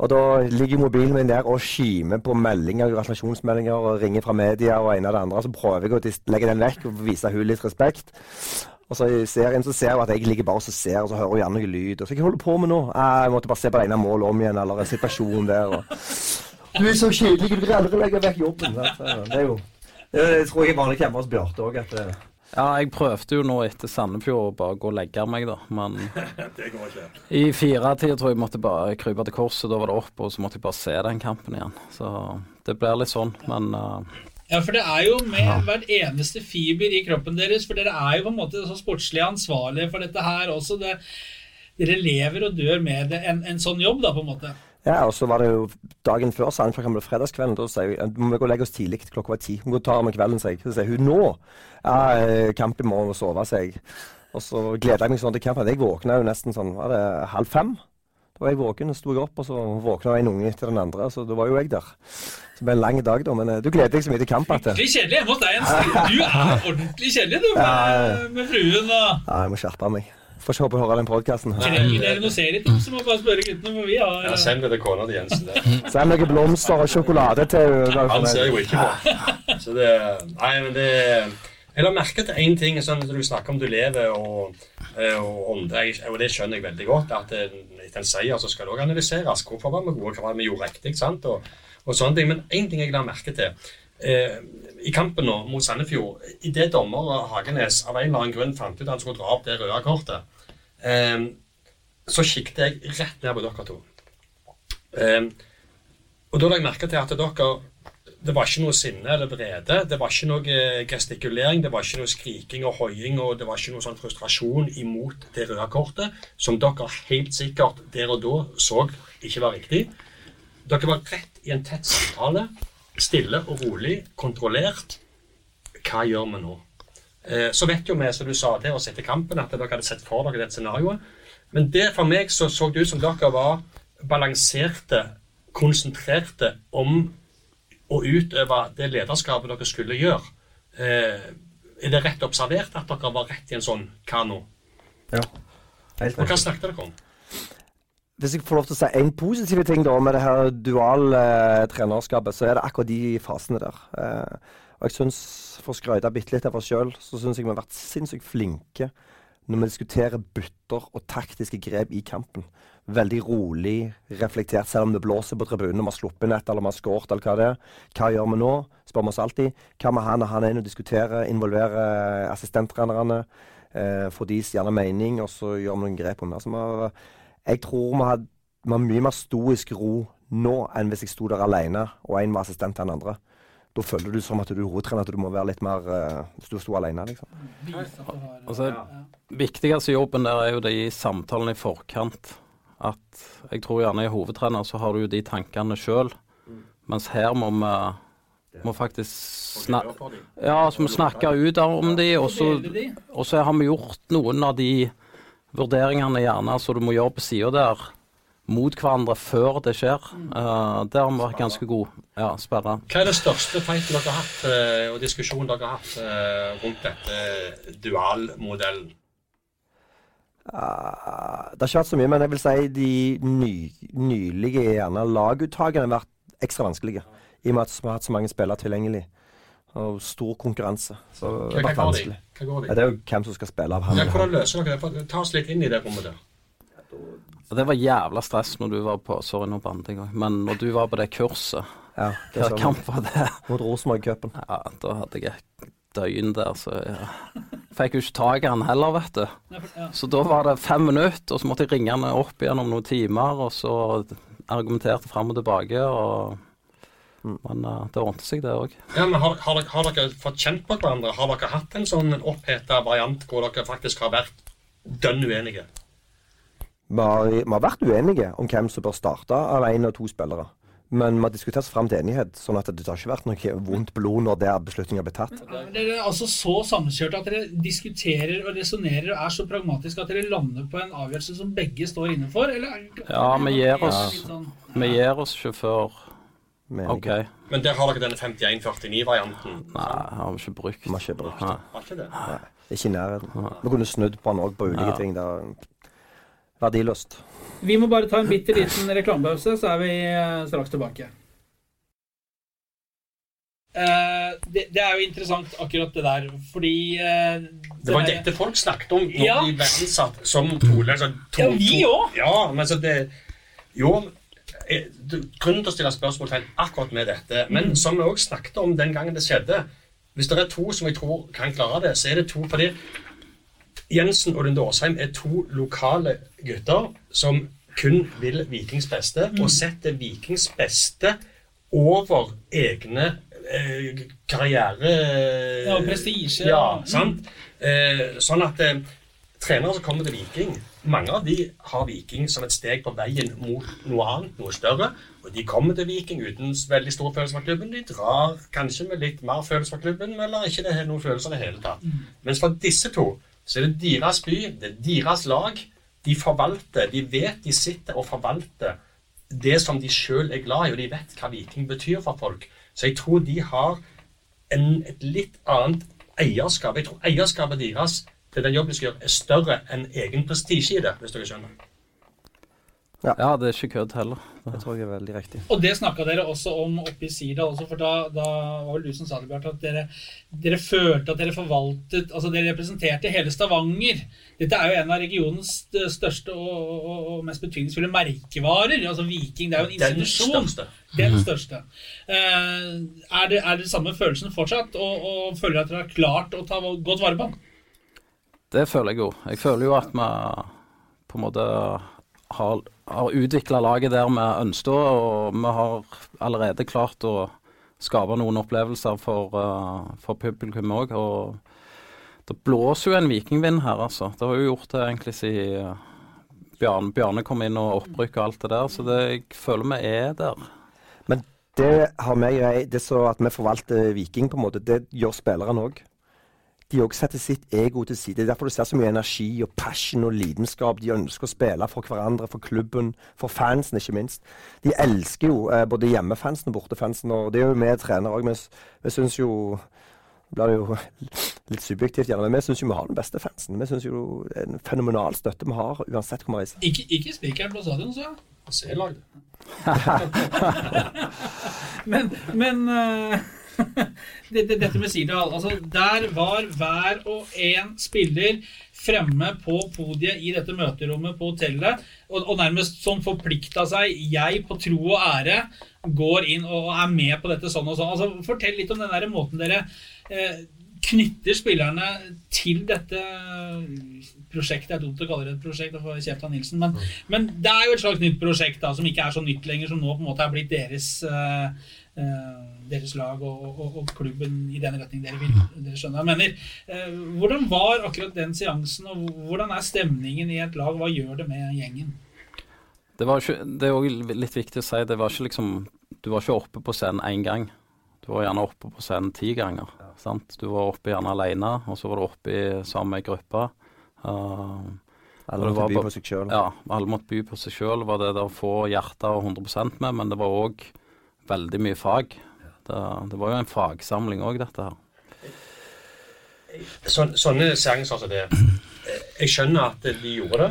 Og da ligger mobilen min der og kimer på meldinger, gratulasjonsmeldinger og ringer fra media og en av det andre. Så prøver jeg å legge den vekk og vise hun litt respekt. Og så i serien så ser hun at jeg ligger bare og ser, og så hører hun gjerne noe lyd. Og så hva holder du på med nå? «Ah, Jeg måtte bare se på det ene målet om igjen, eller situasjonen der. Og... Du er så kjedelig, du vil aldri legge vekk jobben. Det er jo det er- jeg tror jeg er vanlig hjemme hos Bjarte òg. Ja, jeg prøvde jo nå etter Sandefjord å bare gå og legge meg, da. Men Det går ikke. i firetida tror jeg jeg måtte bare krype til korset. Da var det opp, og så måtte jeg bare se den kampen igjen. Så det blir litt sånn, men uh, Ja, for det er jo med hvert eneste fiber i kroppen deres, for dere er jo på en måte så sportslig ansvarlige for dette her også. Det, dere lever og dør med det, en, en sånn jobb, da, på en måte. Ja, og så var det jo dagen før Sandefjord ble fredagskvelden. Da sa hun må vi gå og legge oss tidlig. Klokka var ti. Hun går og tar med kvelden, sier jeg. Så sier hun nå. Ja, eh, kamp i morgen og sove, sier jeg. Og så gleder jeg meg sånn til kampen. Jeg våkna jo nesten sånn var det halv fem. Da var jeg våken, og sto jeg opp, og så våkna en unge etter den andre. Så da var jo jeg der. Så det ble en lang dag, da. Men eh, du gleder deg så mye til kamp at Skikkelig kjedelig hjemme hos deg, Jens. Du er ordentlig kjedelig, du, med, med fruen og Ja, jeg må skjerpe meg. Får ikke håpe å høre den podkasten. Trenger dere noe serietips, så må bare spørre guttene, for vi har Ja, Send det til kona til Jensen. Det. Send noen blomster og sjokolade til Han ser jo ikke på. Så det Nei, men det Jeg la merke til én ting sånn når du snakker om du lever og, eh, og ånder, og det skjønner jeg veldig godt. At eh, etter en seier så skal det også analyseres. Hvorfor var vi gode, hva var det vi gjorde riktig? sant? Og, og sånne ting. Men én ting jeg la merke til. Eh, I kampen nå mot Sandefjord, idet dommer Hagenes av en eller annen grunn fant ut at han skulle dra opp det røde kortet, eh, så kikket jeg rett ned på dere to. Eh, og da la jeg merke til at dere Det var ikke noe sinne eller vrede. Det var ikke noe eh, gestikulering, det var ikke noe skriking og hoiing, og det var ikke noe sånn frustrasjon imot det røde kortet, som dere helt sikkert der og da så ikke var riktig. Dere var rett i en tett samtale. Stille og rolig, kontrollert. Hva gjør vi nå? Eh, Så vet jo vi, som du sa til oss etter kampen, at dere hadde sett for dere det scenarioet. Men det for meg så, så det ut som dere var balanserte, konsentrerte om å utøve det lederskapet dere skulle gjøre. Eh, er det rett observert at dere var rett i en sånn kano? Ja. Helt Og hva snakket dere om? Hvis jeg får lov til å si en positiv ting da med det her dual eh, så er det akkurat de fasene der. Eh, og jeg synes, For å skryte bitte litt av oss sjøl, så syns jeg vi har vært sinnssykt flinke når vi diskuterer bytter og taktiske grep i kampen. Veldig rolig, reflektert, selv om det blåser på tribunen, og vi har sluppet nett eller vi har skåret eller hva det er. Hva gjør vi nå? Spør vi oss alltid. Hva med han og han er inne og diskuterer, involverer assistenttrenerne, eh, får deres gjerne mening, og så gjør vi noen grep om det. Altså, vi jeg tror vi har, vi har mye mer stoisk ro nå enn hvis jeg sto der alene og en var assistent til den andre. Da føler du som at du er hovedtrener, at du må være litt mer eh, Hvis du sto alene, liksom. altså, viktigste jobben der er jo de samtalene i forkant. At jeg tror gjerne i hovedtrener så har du jo de tankene sjøl, mens her må vi må faktisk sna ja, så må vi snakke ut om de, og så, og så har vi gjort noen av de vurderingene gjerne så du må gjøre på sida der, mot hverandre før det skjer. Uh, der har vi vært ganske gode. Ja, sperra. Hva er det største fighten dere har hatt, eh, og diskusjonen dere har hatt eh, rundt dette dualmodellen? Uh, det har ikke vært så mye, men jeg vil si de ny, nylige gjerne laguttakene har vært ekstra vanskelige. I og med at vi har hatt så mange spillere tilgjengelig. Og stor konkurranse. Så det har vært hva går de? vanskelig. Hva går Ja, det er jo hvem som skal spille av ham. Ja, hvordan løser dere det? Ta oss litt inn i det rommet der. Og Det var jævla stress når du var på Sorry, nå bandet jeg òg. Men når du var på det kurset, Ja, det hva kamp var det? mot Rosenborg-cupen. Ja, da hadde jeg et døgn der, så ja. Fikk jo ikke tak i han heller, vet du. Ja. Så da var det fem minutter, og så måtte jeg ringe han opp igjen om noen timer, og så argumenterte fram og tilbake, og Men uh, det ordnet seg, det òg. Ja, men har, har, dere, har dere fått kjent på hverandre? Har dere hatt en sånn oppheta variant hvor dere faktisk har vært dønn uenige? Vi har, vi har vært uenige om hvem som bør starte av én og to spillere. Men vi har diskutert oss fram til enighet, sånn at det har ikke vært noe vondt blod når det beslutningen ble tatt. Dere er altså så sammenkjørte at dere diskuterer og resonnerer og er så pragmatiske at dere lander på en avgjørelse som begge står inne for? Eller? Ja, vi gir oss, sånn- vi gir oss ikke før med OK. Men der har dere denne 51-49-varianten. Nei, har vi ikke brukt. Vi har ikke brukt Nei. Ikke i nærheten. Vi kunne snudd på den òg på ulike Ja. ting. Det verdiløst. Vi må bare ta en bitte liten reklamepause, så er vi eh, straks tilbake. Uh, det, det er jo interessant akkurat det der, fordi uh, Det var dette folk snakket om når Ja. de ble ansatt som tole. Altså, to, Ja, vi òg! Ja, men så det Jo, eh, grunnen til å stille spørsmålstegn akkurat med dette, men Mm. som vi også snakket om den gangen det skjedde Hvis det er to som jeg tror kan klare det, så er det to fordi Jensen og Lunde Åsheim er to lokale gutter som kun vil Vikings beste, Mm. og setter Vikings beste over egne eh, karriere... Ja, og prestisje. Ja, Mm. sant? Eh, sånn at eh, trenere som kommer til Viking, mange av de har Viking som et steg på veien mot noe annet, noe større. Og de kommer til Viking uten veldig stor følelse for klubben. De drar kanskje med litt mer følelse for klubben, eller ikke det noen følelser i det hele tatt. Mens for disse to så er det deres by, det er deres lag. De forvalter, de vet de sitter og forvalter det som de sjøl er glad i, og de vet hva Viking betyr for folk. Så jeg tror de har en, et litt annet eierskap. Jeg tror eierskapet deres til den jobben de skal gjøre, er større enn egen prestisje i det, hvis dere skjønner. Ja, det er ikke kødd heller. Det tror jeg er veldig riktig. Og det snakka dere også om oppe i Sirdal, også, for da, da var vel du som sa det, Bjarte, at dere, dere følte at dere forvaltet Altså dere representerte hele Stavanger. Dette er jo en av regionens største og, og, og mest betydningsfulle merkevarer. Altså Viking, det er jo en Den institusjon. største. Den største. Eh, er, det, er det samme følelsen fortsatt, og, og føler at dere har klart å ta godt vare på den? Det føler jeg jo. Jeg føler jo at vi på en måte har, har utvikla laget der vi ønsket, og vi har allerede klart å skape noen opplevelser for, uh, for publikum òg. Og det blåser jo en vikingvind her, altså. Det har jo gjort det egentlig siden Bjarne, Bjarne kom inn og opprykk og alt det der, så det, jeg føler vi er der. Men det har vi grei, det så at vi forvalter Viking, på en måte, det gjør spillerne òg. De òg setter sitt ego til side. Det er derfor du ser så mye energi og passion og lidenskap. De ønsker å spille for hverandre, for klubben, for fansen, ikke minst. De elsker jo eh, både hjemmefansen og bortefansen, og det er jo vi trenere òg. Vi, syns jo blir det jo litt subjektivt, gjerne, men vi syns jo vi har den beste fansen. Vi syns jo det er en fenomenal støtte vi har, uansett hvor vi reiser. Ikke, ikke spikeren på stadion, så. C-lag. Men, men eh, det, det, dette med Sirdal altså Der var hver og en spiller fremme på podiet i dette møterommet på hotellet og, og nærmest sånn forplikta seg. Jeg på tro og ære går inn og er med på dette sånn og sånn. Altså, fortell litt om den der måten dere eh, knytter spillerne til dette prosjektet. Det er dumt å kalle det et prosjekt, da får kjeft av Nilsen. Men, men det er jo et slags nytt prosjekt da, som ikke er så nytt lenger, som nå på en måte er blitt deres, eh, eh, deres lag og, og, og klubben i den retning dere vil. Dere skjønner hva jeg mener. Eh, hvordan var akkurat den seansen, og hvordan er stemningen i et lag? Hva gjør det med gjengen? Det, var ikke, det er òg litt viktig å si, det var ikke liksom Du var ikke oppe på scenen én gang. Du var gjerne oppe på scenen ti ganger. Sant? Du var oppe gjerne alene, og så var du oppe i samme gruppe. Uh, Alle måtte var by på seg sjøl. ja, alle måtte by på seg sjøl, var det der å få hjertet og 100% med, men det var òg veldig mye fag. Det, det var jo en fagsamling òg, dette her. Så, sånne seanser som det eh, Jeg skjønner at de gjorde det.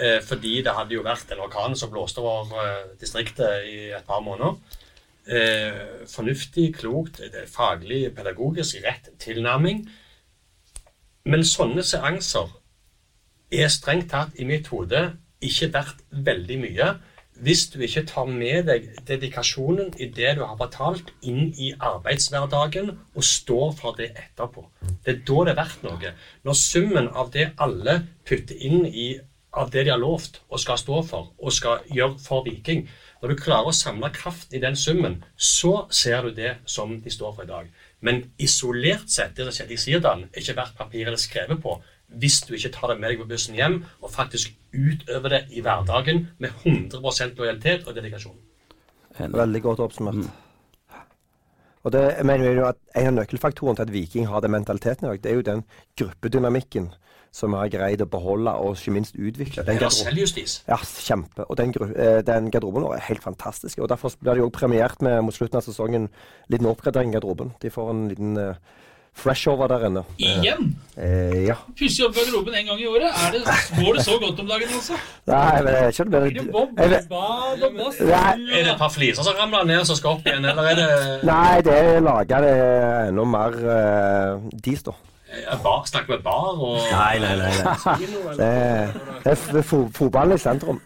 eh, Fordi det hadde jo vært en orkan som blåste over eh, distriktet i et par måneder. Fornuftig, klokt, faglig, pedagogisk rett tilnærming. Men sånne seanser er strengt tatt i mitt hode ikke verdt veldig mye hvis du ikke tar med deg dedikasjonen i det du har betalt, inn i arbeidshverdagen og står for det etterpå. Det er da det er verdt noe. Når summen av det alle putter inn i av det de har lovt og skal stå for og skal gjøre for Viking Når du klarer å samle kraft i den summen, så ser du det som de står for i dag. Men isolert sett, det som skjedde i Sirdal, er ikke verdt papiret det er skrevet på hvis du ikke tar det med deg på bussen hjem og faktisk utøver det i hverdagen med 100 lojalitet og dedikasjon. Veldig godt oppsummert. Og det, jeg vi jo at En av nøkkelfaktorene til at Viking har den mentaliteten i dag, det er jo den gruppedynamikken som vi har greid å beholde og ikke minst utvikle. Den det er selvjustis. ja, kjempe. Og den, eh, den garderoben vår er helt fantastisk. Og Derfor blir det jo premiert med mot slutten av sesongen liten oppgradering i garderoben. De får en liten eh, freshover der inne. Igjen! Eh, ja. Pusse opp garderoben en gang i året. Er det, går det så godt om dagen, altså? Nei, men jeg vet ikke Er det bad og bass? Er det et par fliser som ramler ned som skal opp igjen, eller er det Nei, det lager det enda mer uh, dis, da. er bar, Snakker vi bar og Nei, nei, nei. nei. Det er, det er fotballen i sentrum.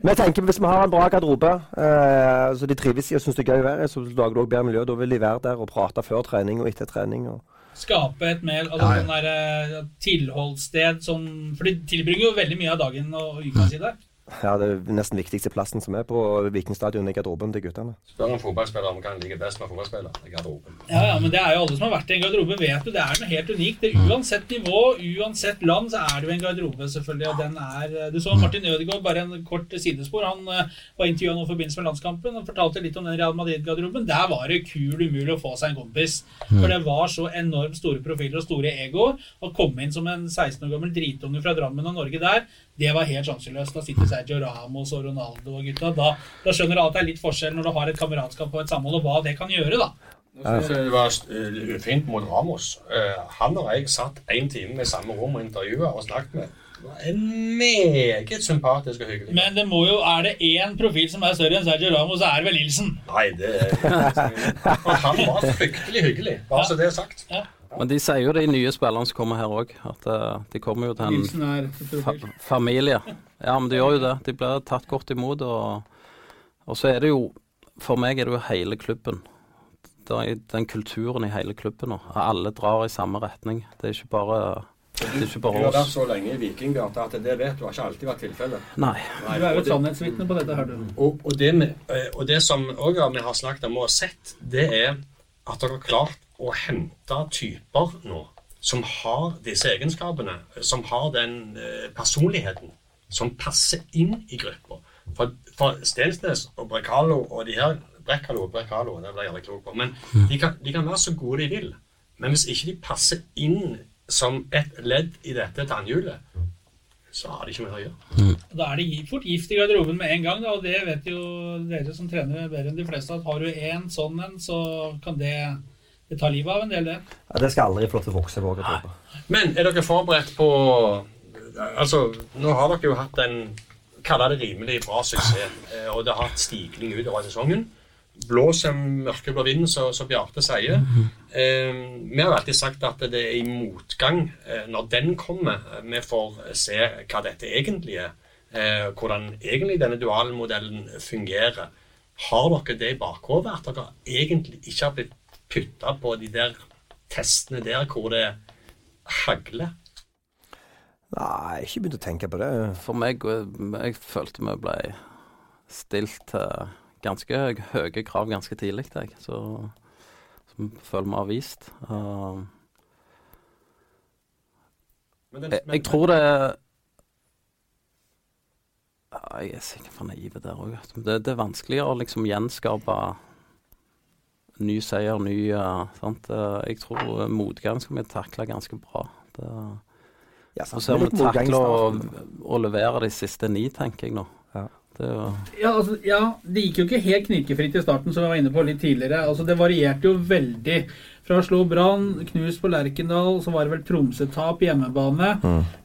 Men jeg tenker hvis vi har en bra garderobe, eh, så de trives i og syns det er gøy å være i, så lager du òg bedre miljø. Da vil de være der og prate før trening og etter trening. Og. Skape et mer altså, sånn der, eh, tilholdssted som For de tilbringer jo veldig mye av dagen og uka si der. Ja, det er nesten viktigste plassen som er på Vikingstadion i garderoben til guttene. Spør en fotballspiller om hva han liker best med fotballspiller. Det er garderoben. Ja, ja, men det er jo alle som har vært i en garderobe, vet jo det er noe helt unikt. Det, uansett nivå, uansett land, så er det jo en garderobe, selvfølgelig. Og den er Du så Martin Ødegaard, bare en kort sidespor. Han uh, var intervjua nå i forbindelse med landskampen og fortalte litt om den Real Madrid-garderoben. Der var det kul umulig å få seg en kompis. For det var så enormt store profiler og store egoer. Å komme inn som en 16 år gammel dritunge fra Drammen og Norge der, det var helt sjanseløst. Da sitter Sergio Ramos og Ronaldo og gutta. Da, da skjønner alle at det er litt forskjell når du har et kameratskap og et samhold, og hva det kan gjøre, da. Det var eh, ufint mot Ramos. Eh, han og jeg satt én time i samme rom og intervjua og snakket med. En meget sympatisk og hyggelig. Men det må jo, er det én profil som er større enn Sergio Ramos, så er det vel Nilsen. Nei, det Og han var fryktelig hyggelig, bare så det er sagt. Men de sier jo de nye spillerne som kommer her òg, at eh, de kommer jo til en fa familie. Ja, men de gjør jo det. De blir tatt godt imot. Og, og så er det jo For meg er det jo hele klubben. Det er den kulturen i hele klubben nå. Alle drar i samme retning. Det er ikke bare, det er ikke Du har vært så lenge i Vikinggata at det vet du har ikke alltid vært tilfellet. Nei. Du er jo et sannhetsvitne på dette her, du. Og, og, det, med, eh, og det som også vi har snakket om og sett, det er at dere har klart å hente typer nå som har disse egenskapene, som har den eh, personligheten som passer inn i gruppa. For, for Stensnes og Brekalo og de her Brekkalo og Brekalo, det ble jeg aldri klok på, men de kan, de kan være så gode de vil. Men hvis ikke de passer inn som et ledd i dette tannhjulet, så har de ikke mer å gjøre. Da er det fort gift i garderoben med en gang, da, og det vet jo dere som trener bedre enn de fleste, at har du en sånn en, så kan det, det ta livet av en del, det. Ja, det skal aldri få lov til å vokse Våge. Men er dere forberedt på Altså, nå har dere jo hatt en Kalle det rimelig bra suksess, eh, og det har hatt stigning utover sesongen. Blås en mørkeblå vind, som så Bjarte sier. Eh, vi har alltid sagt at det er i motgang eh, når den kommer. eh, Vi får se hva dette egentlig er. Eh, hvordan egentlig denne duale modellen fungerer. Har dere det i bakhodet, at dere egentlig ikke har blitt putta på de der testene der hvor det hagler? Nei, jeg har ikke begynt å tenke på det. For meg Jeg følte vi ble stilt til ganske høye krav ganske tidlig, jeg. Så som jeg føler vi har vist. Uh, Men den- jeg, men- jeg tror det Jeg er sikkert for naiv der òg. Det, det er vanskeligere å liksom gjenskape ny seier, ny uh, sant? Uh, Jeg tror motgang skal vi takle ganske bra. Det, Ja, så sant. ser vi Litt motgang i takle å, levere de siste ni, tenker jeg nå. Ja. Det Ja, altså, ja, det gikk jo ikke helt knirkefritt i starten, som jeg var inne på litt tidligere. Altså, det varierte jo veldig. Fra å slå Brann, knust på Lerkendal, så var det vel Tromsø-tap hjemmebane.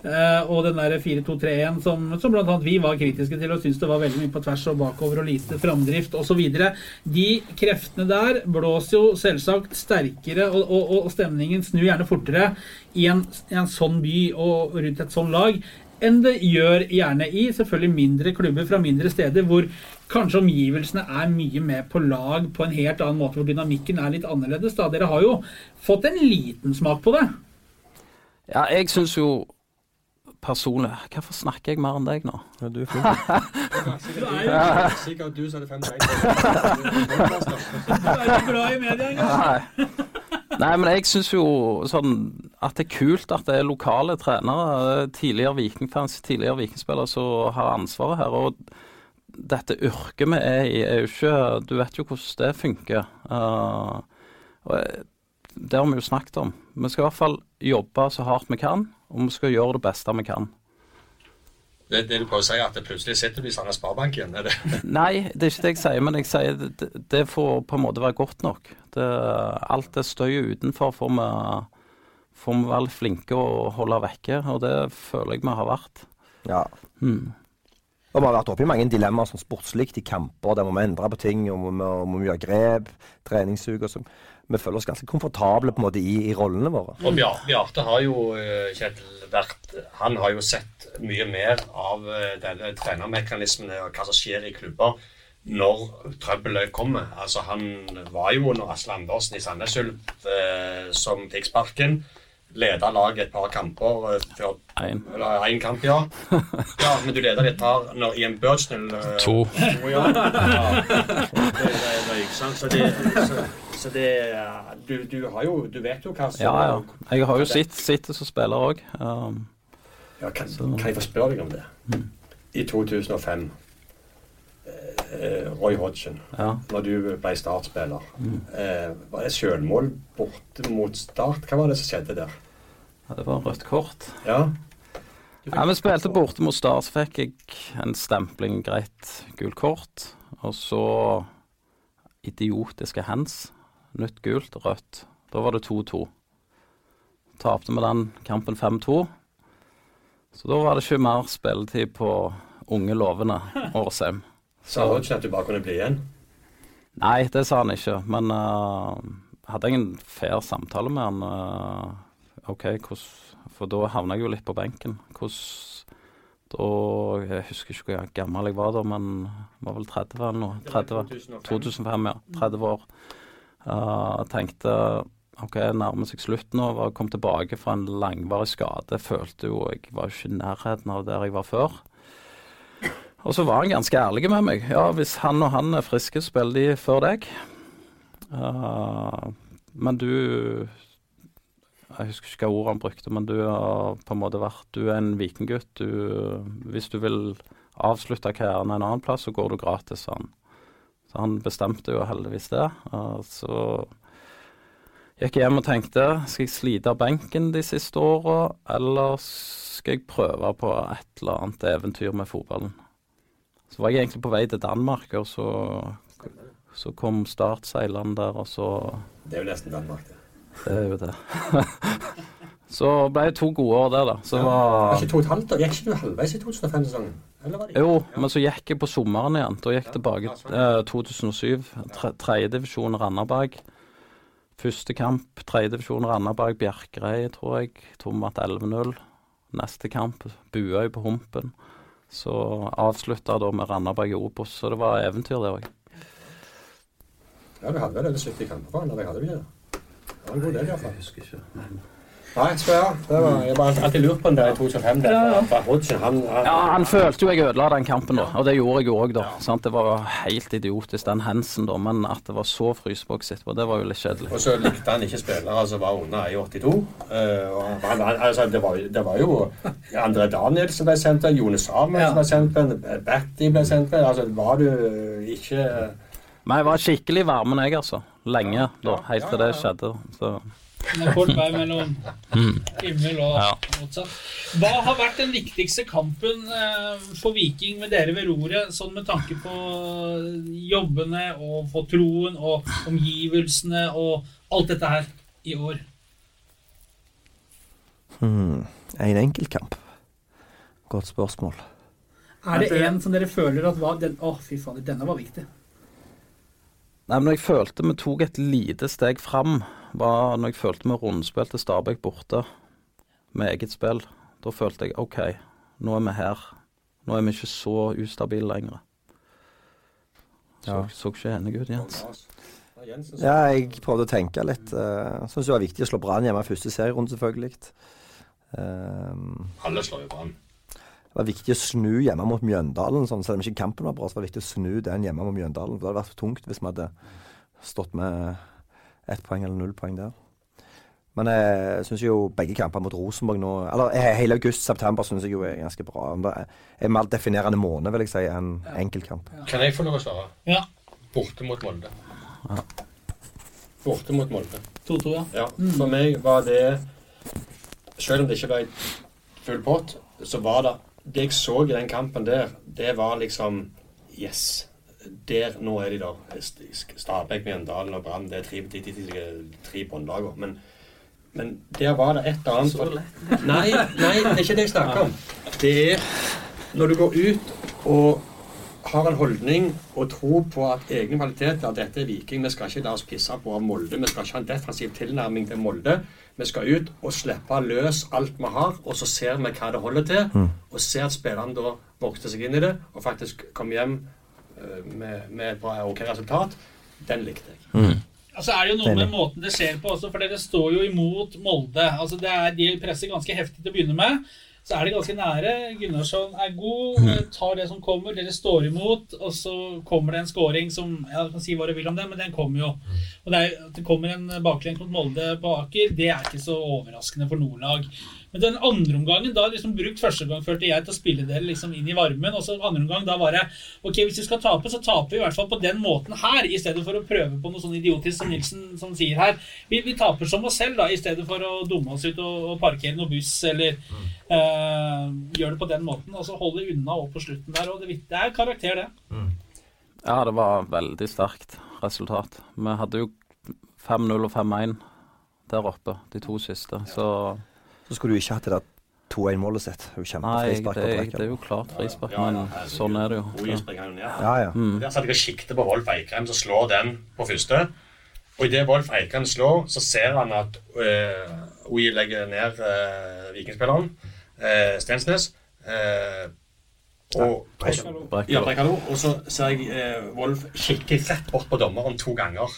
Eh, og den der 4-2-3-1 som, som annet vi var kritiske til og syntes det var veldig mye på tvers og bakover og lite framdrift osv. De kreftene der blåser jo selvsagt sterkere, og, og, og stemningen snur gjerne fortere i en, i en sånn by og rundt et sånn lag enn det gjør gjerne i selvfølgelig mindre klubber fra mindre steder, hvor kanskje omgivelsene er mye mer på lag på en helt annen måte, hvor dynamikken er litt annerledes. da. Dere har jo fått en liten smak på det. Ja, jeg syns jo personlig Hvorfor snakker jeg mer enn deg nå? Ja, du er flink. Sikkert du som hadde 51. Du er ikke glad i media engang. Nei, men jeg syns jo sånn at det er kult at det er lokale trenere, tidligere Vikingfans, tidligere Vikingspillere, som har ansvaret her. Og dette yrket vi er i, er jo ikke Du vet jo hvordan det funker. Uh, og eh, det har vi jo snakket om. Vi skal i hvert fall jobbe så hardt vi kan, og vi skal gjøre det beste vi kan. Det, det du prøver å si, at det plutselig sitter du i Sandnes Sparebank igjen? er det? Nei, det er ikke det jeg sier, men jeg sier det, det får på en måte være godt nok. Det, alt det støyet utenfor får vi, får vi være litt flinke å holde vekke, og det føler jeg vi har vært. Ja. Mm. Vi har vært oppe i mange dilemmaer sånn sportslig i kamper der vi må endre på ting, og må, må gjøre grep, treningsuke og sånn. vi føler oss ganske komfortable på en måte i, i rollene våre. Og Bjarte, Bjarte har jo, eh, Kjetil, vært Han har jo sett mye mer av eh, denne trenermekanismene og hva som skjer i klubber når trøbbelet kommer. Altså Han var jo under Asle Andersen i Sandnes Ulf eh, som fikk sparken. Leda laget et par kamper eh, før Ein. Eller én kamp, ja. ja. Men du leda det et par når Ian Birchnell eh, To. to, ja. ja. Det, det, det, ikke sant? Så det, så, så det du, du har jo Du vet jo hva som Ja, ja. Jeg har jo sitt- sittet som spiller òg. Um, Ja, kan, kan jeg få spørre deg om det? Mm. I 2005, eh, Roy Hodgson, ja. når du ble startspiller, Mm. eh, var det selvmål borte mot Start? Hva var det som skjedde der? ja, det var rødt kort. Ja, Ja, Vi spilte borte mot Start, så fikk jeg en stempling, greit, gult kort. Og så idiotiske hands. Nytt gult, rødt. Da var det 2-2. Tapte vi den kampen 5-2. Så da var det ikke mer spilletid på unge, lovende Årsheim. Sa Hodgson at du bare kunne bli igjen? Nei, det sa han ikke, men uh, hadde jeg en fair samtale med han. Uh, OK, hvordan For da havna jeg jo litt på benken. Hvordan Da Jeg husker ikke hvor gammel jeg var da, men var vel 30 eller noe. 30, 2005, ja. 30 år. Uh, tenkte OK, nærmer seg slutt nå. Var, kom tilbake fra en langvarig skade. Følte jo Jeg var ikke i nærheten av der jeg var før. Og så var han ganske ærlig med meg. Ja, hvis han og han er friske, spiller de før deg. Uh, men du Jeg husker ikke hva ordet han brukte, men du har på en måte vært Du er en vikinggutt. Du, hvis du vil avslutte karrieren en annen plass, så går du gratis, sa han. Så han bestemte jo heldigvis det. Uh, så gikk jeg hjem og tenkte skal jeg slite av benken de siste åra, eller skal jeg prøve på et eller annet eventyr med fotballen? Så var jeg egentlig på vei til Danmark, og så, så kom Start seilende der, og så Det er jo nesten Danmark, det. Det er jo det. så ble det to gode år der, da. Så Var var ikke to og et halvt år? Gikk ikke du halvveis i 2005-sesongen? Eller var det Jo, men så gikk jeg på sommeren igjen. Da gikk jeg tilbake eh, 2007. Tre- Tredjedivisjon Randaberg. Første kamp, tredjedivisjon Randaberg, Bjerkreim, tror jeg. Tom vant 11-0. Neste kamp, Buøy på Humpen. Så avslutta da med Randaberg i Obos. Så det var eventyr, det òg. Ja, du hadde vel over 70 kamper for han, eller hadde du ikke det? Det var en god del, iallfall. husker ikke. Nei, så ja. Det var, jeg har alltid lurt på den der i 2005. Der, for- for Hodgson, han, han, Ja, han følte jo jeg ødela den kampen, da. Og det gjorde jeg jo òg, da. Sant? Det var helt idiotisk, den Hansen, da. Men at det var så fryseboks etterpå, det var jo litt kjedelig. Og så likte han ikke spillere som var under 1,82. Uh, han, han, altså, det, var, det var jo André Daniel som ble sendt der, Jone Samuel som ble sendt der, Batty ble sendt der. Altså, var du ikke Nei, jeg var skikkelig varmen, jeg, altså. Lenge, da. Helt til det skjedde. Så Det er kort vei mellom himmel og Ja. motsatt. Hva har vært den viktigste kampen eh, for Viking med dere ved roret, sånn med tanke på jobbene og for troen og omgivelsene og alt dette her i år? Hmm. En enkeltkamp. Godt spørsmål. Er det en som dere føler at var den, Å, fy fader, denne var viktig. Nei, men jeg følte vi tok et lite steg fram, var når jeg følte vi rundspilte Stabæk borte med eget spill. Da følte jeg OK, nå er vi her. Nå er vi ikke så ustabile lenger. Så, Ja. så ikke enig ut, Jens. Ja, jeg prøvde å tenke litt. Uh, Syns det var viktig å slå Brann hjemme i første serierunde, selvfølgelig. Um, Alle slår jo Brann. det var viktig å snu hjemme mot Mjøndalen, sånn, selv om ikke kampen var bra. så var det viktig å snu den hjemme mot Mjøndalen. for Det hadde vært tungt hvis vi hadde stått med ett poeng eller null poeng der. Men jeg syns jo begge kamper mot Rosenborg nå Eller hele august-september syns jeg jo er ganske bra. Det er en mer definerende måned, vil jeg si, enn enkeltkamp. Kan jeg få lov å svare? Ja. Borte mot Molde. Borte mot Molde. 2-2, ja. Ja, for meg var det Selv om det ikke var full pott, så var det Det jeg så i den kampen der, det var liksom Yes. Der, Nå er de der. Stabæk, Mjøndalen og Brann. Det er tre, de, de, de, de, tre båndlagene. Men, men der var det et eller annet Så lett. Nei, nei, det er ikke det jeg snakker om. Det er når du går ut og har en holdning og tro på at egne kvaliteter Dette er Viking, vi skal ikke la oss pisse på av Molde. Vi skal ikke ha en defensiv tilnærming til Molde. Vi skal ut og slippe løs alt vi har, og så ser vi hva det holder til. Og ser at spillerne da vokser seg inn i det og faktisk kommer hjem med, med et bra ok resultat. Den likte jeg. Altså er det jo noe med måten det skjer på også, for dere står jo imot Molde. Altså det er, De presser ganske heftig til å begynne med. Så er det ganske nære. Gunnarsson er god, eh, tar det som kommer. Dere står imot, og så kommer det en scoring som ja, Du kan si hva du vil om det, men den kommer jo. Og det, er, at det kommer en baklengs mot Molde på Aker, det er ikke så overraskende for noe lag. Men den andre omgangen, da liksom brukt første gang følte jeg til å spille det liksom inn i varmen. Og så andre omgang, da var det Ok, hvis vi skal tape, så taper vi i hvert fall på den måten her, i stedet for å prøve på noe sånn idiotisk som Nilsen som sier her. Vi, vi taper som oss selv, da, i stedet for å dumme oss ut og, og parkere noe buss eller eh, gjøre det på den måten. Og så holde unna opp på slutten der. Og det, det er karakter, det. Ja, det var veldig sterkt resultat. Vi hadde jo 5-0 og 5-1 der oppe, de to siste. Så Så skulle du ikke hatt det der 2-1-målet sitt. Det er jo nei, det, det er jo klart frispark, Ja, ja, men sånn er det jo. Springer ned. Ja, ja. Der satt jeg og kikket på Wolf Eikrem, som slår den på første. Og idet Wolf Eikrem slår, så ser han at uh, OI legger ned uh, vikingspilleren uh, Stensnes. eh, og, ja, og så ser jeg eh, Wolf kikke rett bort på dommeren to ganger.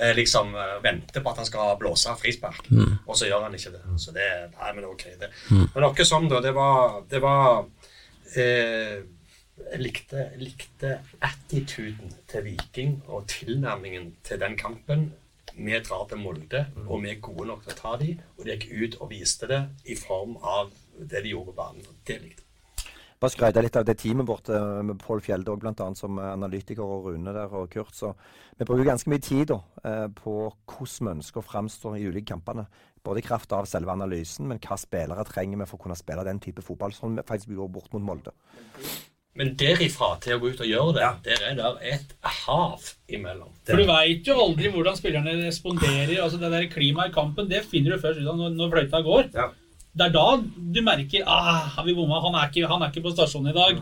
Eh, liksom eh, venter på at han skal blåse frispark, og så gjør han ikke det. Så det Nei, men ok. Det. Men noe sånn, da. Det var, det var eh, jeg likte, likte attituden til Viking og tilnærmingen til den kampen. Vi drar til Molde, og vi er gode nok til å ta dem. Og de gikk ut og viste det i form av det de gjorde på banen. og Det likte jeg. Bare skryte litt av det teamet vårt eh, med Pål Fjelde òg, bl.a. som analytiker, og Rune der og Kurt. Så vi bruker ganske mye tid da, eh, på hvordan vi ønsker å framstå i ulike kampene. Både i kraft av selve analysen, men hva spillere trenger vi for å kunne spille den type fotball som vi faktisk gjorde bort mot Molde. Men derifra til å gå ut og gjøre det, der er det et hav imellom. For du veit jo aldri hvordan spillerne responderer. altså Det der klimaet i kampen det finner du først ut av når, når fløyta går. Ja. Det er da du merker ah, vi bomma, han, er ikke- han er ikke på stasjonen i dag.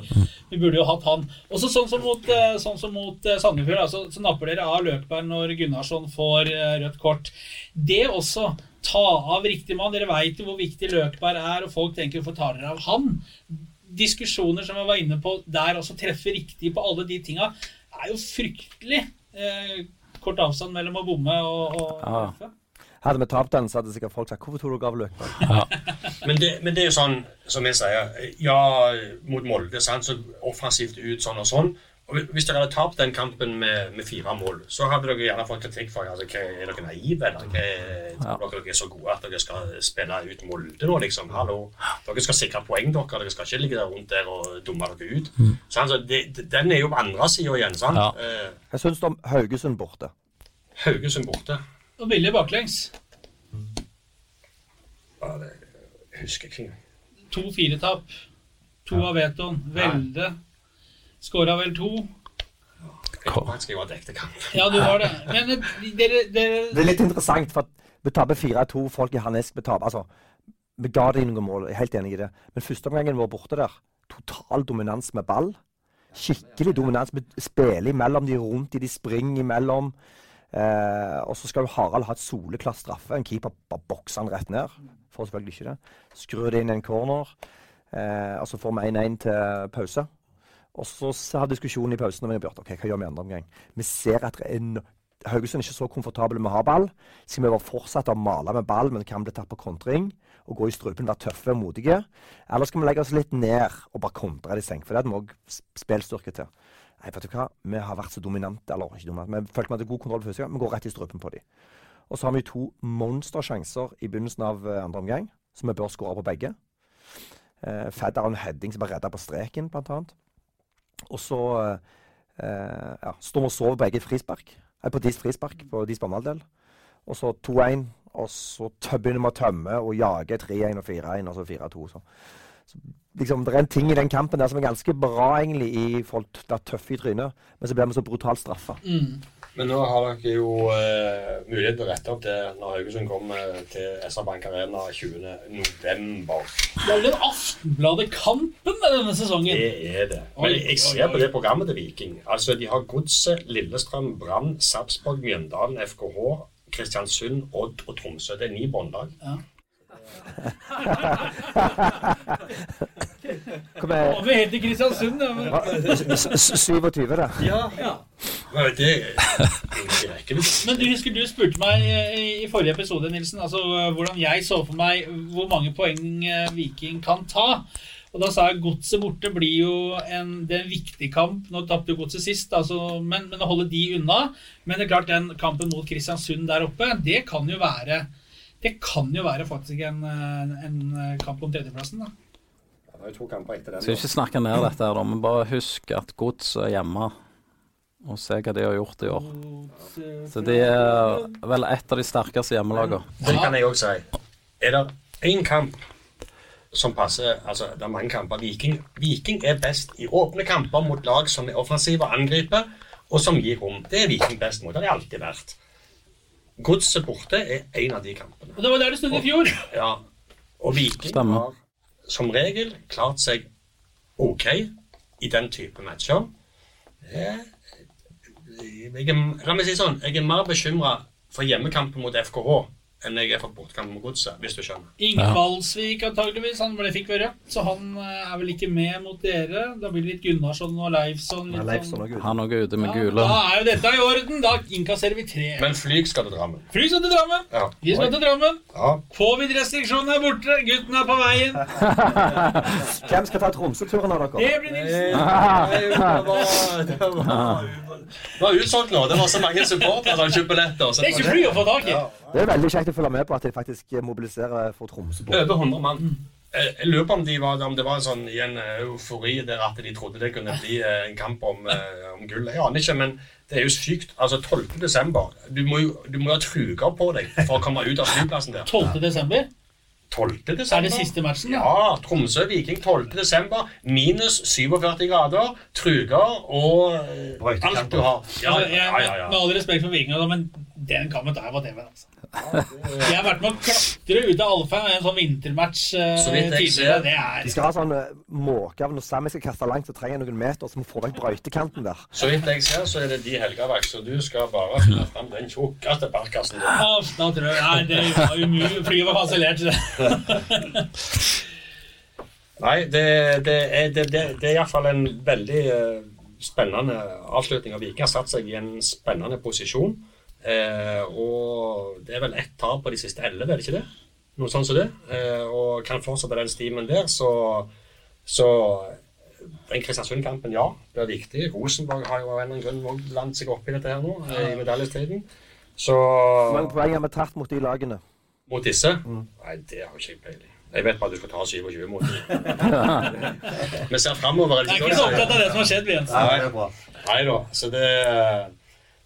Vi burde jo hatt han. Også sånn som mot, eh, sånn som mot eh, Sandefjord. så, så napper dere av Løkberg når Gunnarsson får eh, rødt kort. Det også. Ta av riktig mann. Dere veit jo hvor viktig Løkberg er, og folk tenker hvorfor tar dere av han? Diskusjoner som jeg var inne på der også, treffer riktig på alle de tinga, er jo fryktelig eh, kort avstand mellom å bomme og, og Ja. Hadde vi tapt den, så hadde sikkert folk sagt 'Hvorfor tok dere av Løkberg?' Men det, men det er jo sånn, som jeg sier, ja, mot Molde, sant, så offensivt ut sånn og sånn. Og Hvis dere hadde tapt den kampen med, med fire mål, så hadde dere gjerne fått kritikk for altså, hva, Er dere naive, eller hva, tror dere dere er så gode at dere skal spille ut Molde nå, liksom? Hallo. Dere skal sikre poeng, dere. Dere skal ikke ligge der rundt der og dumme dere ut. Så altså, det, Den er jo på andre sida igjen, sant? Ja. Eh, Jeg syns om Haugesund borte. Haugesund borte. Og billig baklengs. Ja, det husker jeg ikke. To firetap. To av vetoen. Velde. Skåra vel to. Jeg tror faktisk jeg var dekte kamp. Ja, du var det. Men eh, dere, dere Det er litt interessant, for at vi taper 4-2. Folk i Harnesk vi taper. Altså, vi ga dem noen mål, jeg er helt enig i det. Men førsteomgangen vår borte der, total dominans med ball. Skikkelig dominans. Vi spiller imellom de rundt de, de springer imellom. Eh, og så skal jo Harald ha et soleklart straffe. En keeper bare bokser han rett ned. Får selvfølgelig ikke det. Skrur det inn i en corner. Eh, og så får vi 1-1 til pause. Og så har diskusjonen i pausen om Bjørt, ok, hva gjør vi i andre omgang. Vi ser at det er no Haugesund er ikke så komfortable med å ha ball. Skal vi bare fortsette å male med ball, men kan bli tatt på kontring og gå i strupen, være tøffe og modige? Eller skal vi legge oss litt ned og bare kontre de seng? For det hadde vi òg spillstyrke til. Nei, vet du hva, vi har vært så dominante, eller ikke dominante, vi følte vi hadde god kontroll første gang. Vi går rett i strupen på dem. Og så har vi to monstersjanser i begynnelsen av eh, andre omgang, som vi bør skåre på begge. Eh, Fedder har en heading som bare redda på streken, blant annet. Og så eh, ja, står vi og sover på eget frispark. Nei, på deres frispark, på deres banehalvdel. Og så 2-1, og så begynner vi å tømme og jage 3-1 og 4-1, og så 4-2. Så. så liksom, det er en ting i den kampen der som er ganske bra, egentlig, i til det tøffe i trynet, men så blir vi så brutalt straffa. Men nå har dere jo eh, mulighet til å rette opp det når Haugesund kommer til SR Bank Arena 20. november. Det er vel den Aftenbladet-kampen med denne sesongen. Det er det. Men jeg ser på det programmet til Viking. Altså, De har Godset, Lillestrøm, Brann, Sarpsborg, Mjøndalen, FKH, Kristiansund, Odd og Tromsø. Det er ni båndlag. Kom. Og vi helt til Kristiansund. Ja, men... S- s- 27, da. Ja. Ja. Det det er ikke Men du husker du spurte meg i, i forrige episode, Nilsen, altså hvordan jeg så for meg hvor mange poeng eh, Viking kan ta. Og da sa jeg Godset borte blir jo en, det er en viktig kamp. Nå tapte jo Godset sist, altså, men, men å holde de unna. Men det er klart den kampen mot Kristiansund der oppe, det kan jo være det kan jo være faktisk en, eh, en kamp om tredjeplassen. da. Det er jo to kamper etter den. Skal ikke snakke ned dette, her da, men bare husk at Gods er hjemme. Og se hva de har gjort i år. Så de er vel et av de sterkeste hjemmelagene. Det kan jeg òg si. Er det én kamp som passer Altså, det er mange kamper. Viking, Viking er best i åpne kamper mot lag som er offensive og angriper, og som gir rom. Det er Viking best mot. Det har de alltid vært. Godset borte er en av de kampene. Og det var der det stod i fjor. Ja. Og Viking Stemmer. har som regel klart seg OK i den type matcher. Jeg, er- Jeg er, la meg si sånn, jeg er mer bekymra for hjemmekampen mot FKH enn jeg er for bortkamp med Godset, hvis du skjønner. Inge Ja. Balsvik antageligvis, han ble, fikk ved rødt, så han eh, er vel ikke med mot dere. Da blir det litt Gunnarsson og Leifsson. Litt Leifsson Leifson og Han òg er ute med Ja, gule. da er jo dette i orden. Da innkasserer vi tre. Men Flyg skal til Drammen. Fly skal til Drammen. Ja. Vi skal til Drammen. Ja. Covid-restriksjonene er borte. Gutten er på veien. Hvem skal ta Tromsø-turen av dere? Det blir Nilsen. Det var, det var, det var utsolgt nå. Det var så mange supportere som kjøpte billetter. Det er ikke fly å få tak i. Det er veldig kjekt å følge med på at de faktisk mobiliserer for Tromsø. Over 100 mann. Jeg jeg lurer på om, de var, om det var sånn i en eh, eufori der at de trodde det kunne bli eh, en kamp om, eh, om gull. Jeg aner ikke, men det er jo sykt. Altså 12. desember. Du må jo du må ha truger på deg for å komme ut av flyplassen der. 12. desember 12. desember? er det siste matchen. da. Ja, Tromsø-Viking 12. desember. Minus 47 grader. Truger og eh, alt du har. Ja, Altså, ja, ja, ja. Med all respekt for vikingene, men den kampen der var TV. Altså. Jeg har vært med å klatre ut av Alfa i en sånn vintermatch eh, Så vidt jeg tidligere. ser. Det De er skal ha sånn eh, måke av når Sammy skal kaste langt, så trenger jeg noen meter, så må få vekk brøytekanten der. Så vidt jeg ser, så er det de helgeverk, så du skal bare finne fram den tjukkeste barkassen din. Da tror jeg Nei, det var umulig. Flyet var kansellert. Nei, det, det er, det, det, det er iallfall en veldig eh, spennende avslutning. av Viking har satt seg i en spennende posisjon. Eh, og det er vel ett tap på de siste elleve, er det ikke det? Noe sånt som det. Eh, og kan fortsette den stimen der, så, så den Kristiansund-kampen, ja, det er viktig. Rosenborg har jo av en eller annen grunn blandet seg opp i dette her nå, eh, i medaljestriden. Så Hvor mange poeng har vi tatt mot de lagene? mot disse? Nei, det har ikke jeg peiling. Jeg vet bare at du skal ta 27 mot dem. Vi ser framover. Jeg er ikke så opptatt av det som har skjedd, Jens. Nei. Nei da, så det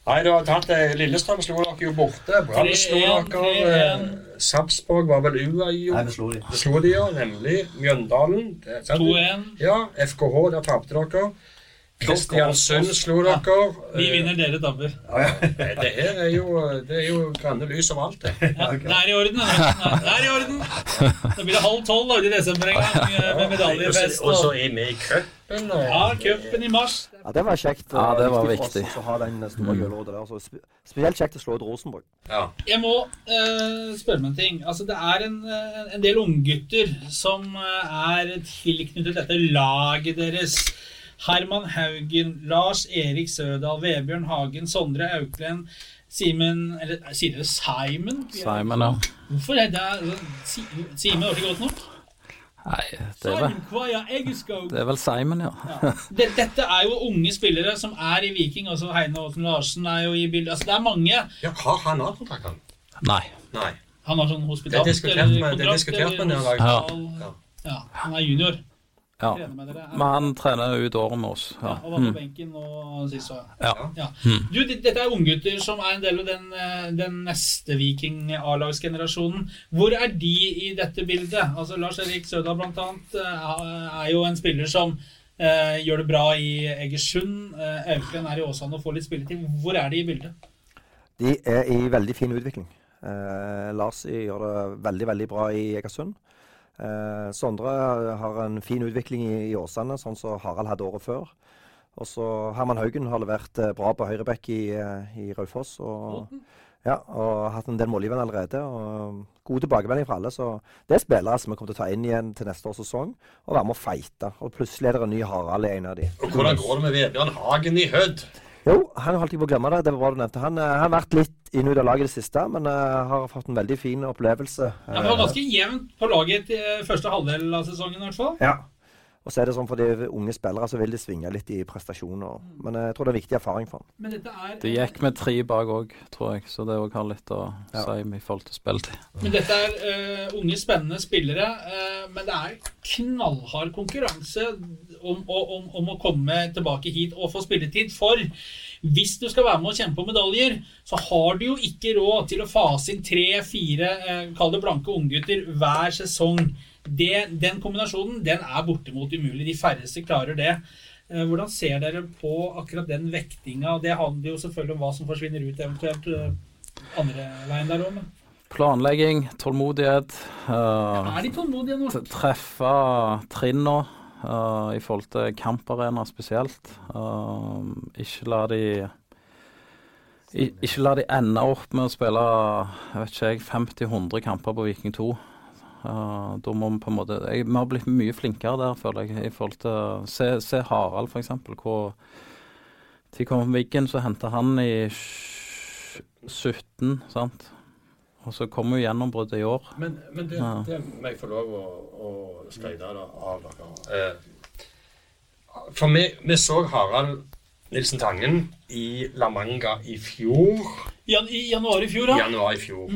Nei, du har tatt det. Lillestrøm slo dere jo borte. Brann slo 3-1, dere. eh, Sarpsborg var vel uavgjort. vi slo de. Det slo de, ja. Nemlig. Mjøndalen. det- sant? 2-1. Ja. FKH, der tapte dere. Kristiansund slo dere. Vi vinner, dere tapper. Eh, Det her er jo, det er jo grønne lys overalt, det. Ja, det er i orden. Det er i orden. Da blir det halv tolv da, i desember en gang eh, med medaljefest. Og så er vi i cupen. ja, cupen i mars. Ja, det var kjekt. Ja, det var viktig. Å ha den store gulrota der. Spesielt kjekt å slå ut Rosenborg. Ja. Jeg må uh, spørre meg en ting. Altså, det er en, eh, en del unggutter som er tilknyttet dette laget deres. Herman Haugen, Lars Erik Sødal, Vebjørn Hagen, Sondre Auklend, Simen Eller sier dere Simon? Simon, ja. Hvorfor er det Si- Simen var ikke godt nok? Nei, det er vel, det er vel Simon, ja. ja. Dette er jo unge spillere som er i Viking. Altså Heine Aasen Larsen er jo i bildet. Altså, det er mange. ja, har han A-kontrakt, han? Nei. Nei. Han har sånn Det hospitant er diskutert med, det er diskutert med eller han er junior. Ja. Trener med dere. Men han trener ut året med oss. Ja, Ja. og var på Mm. benken nå sist òg. Ja. Ja. Mm. Du, dette er unggutter som er en del av den, eh, den neste Viking A-lagsgenerasjonen. Hvor er de i dette bildet? Altså Lars Erik Sødal annet eh, er jo en spiller som eh, gjør det bra i Egersund. Eh, Auklend er i Åsane og får litt spilletid. Hvor er de i bildet? De er i veldig fin utvikling. Eh, Lars gjør det veldig, veldig bra i Egersund. Eh, Sondre har en fin utvikling i, i Åsane, sånn som Harald hadde året før. Og så Herman Haugen har levert eh, bra på høyreback i, eh, i Raufoss. Og, ja, og har hatt en del målgivende allerede. og God tilbakemelding fra alle. Så det er spillere som vi kommer til å ta inn igjen til neste års sesong og være med å fighte. Og plutselig er det en ny Harald i en av de. Og hvordan går det med Vebjørn Hagen i Hødd? Jo, han holdt jeg på å glemme det. Det var bra du nevnte. Han eh, han har vært litt inn og ut av laget i det siste, men uh, har fått en veldig fin opplevelse. Ja, det var ganske jevnt på laget eh, første halvdel av sesongen i hvert fall. Ja. Og så er det sånn for de unge spillere så vil det svinge litt i prestasjoner. Men eh, jeg tror det er viktig erfaring for ham. Er, Det gikk med tre bak òg, tror jeg, så det òg har litt å Ja. si i forhold til spilletid. men dette er uh, unge, spennende spillere. uh, men det er knallhard konkurranse om, om, om å komme tilbake hit og få spilletid. For hvis du skal være med og kjempe om medaljer, så har du jo ikke råd til å fase inn tre-fire, uh, kall det blanke unggutter, hver sesong. Det, den kombinasjonen den er bortimot umulig. De færreste klarer det. Eh, Hvordan ser dere på akkurat den vektinga? Det handler jo selvfølgelig om hva som forsvinner ut, eventuelt eh, andre veien der òg. Planlegging, tålmodighet. Uh, Er de tålmodige nå? treffe trinna uh, i forhold til kamparena spesielt. Uh, ikke la de Ikke la de ende opp med å spille jeg vet ikke jeg, 50-100 kamper på Viking 2. Eh, da må vi på en måte jeg, Vi har blitt mye flinkere der, føler jeg. i forhold til Se, se Harald, for eksempel. Hvor til kom Wiggen, så henta han i 17, sant. Og så kom jo gjennombruddet i år. Men, men det, Ja. det må jeg få lov å, å skryte da, av dere. Eh, for vi, vi så Harald Nilsen Tangen i La Manga i fjor. Jan, I januar i fjor, ja. januar i fjor.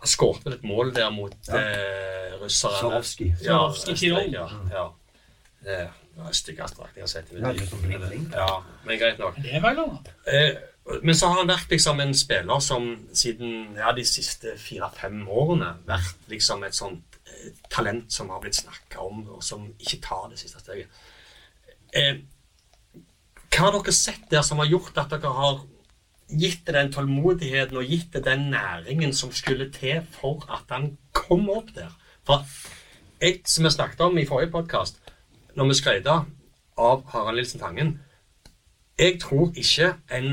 Han skåret vel et mål der mot eh, russerne. Sarovskij. Ja, Ja, ja. Det var den styggeste drakten jeg har sett i Ja, mitt er liv. Ja, men greit nok. Det er vel. Eh, men så har han vært liksom en spiller som siden ja, de siste fire-fem årene vært liksom et sånt eh, talent som har blitt snakka om, og som ikke tar det siste steget. Eh, hva har dere sett der som har gjort at dere har gitt det den tålmodigheten og gitt det den næringen som skulle til for at han kom opp der? For jeg, som vi snakket om i forrige podkast, når vi skrøt av Harald Nilsen Tangen jeg tror ikke en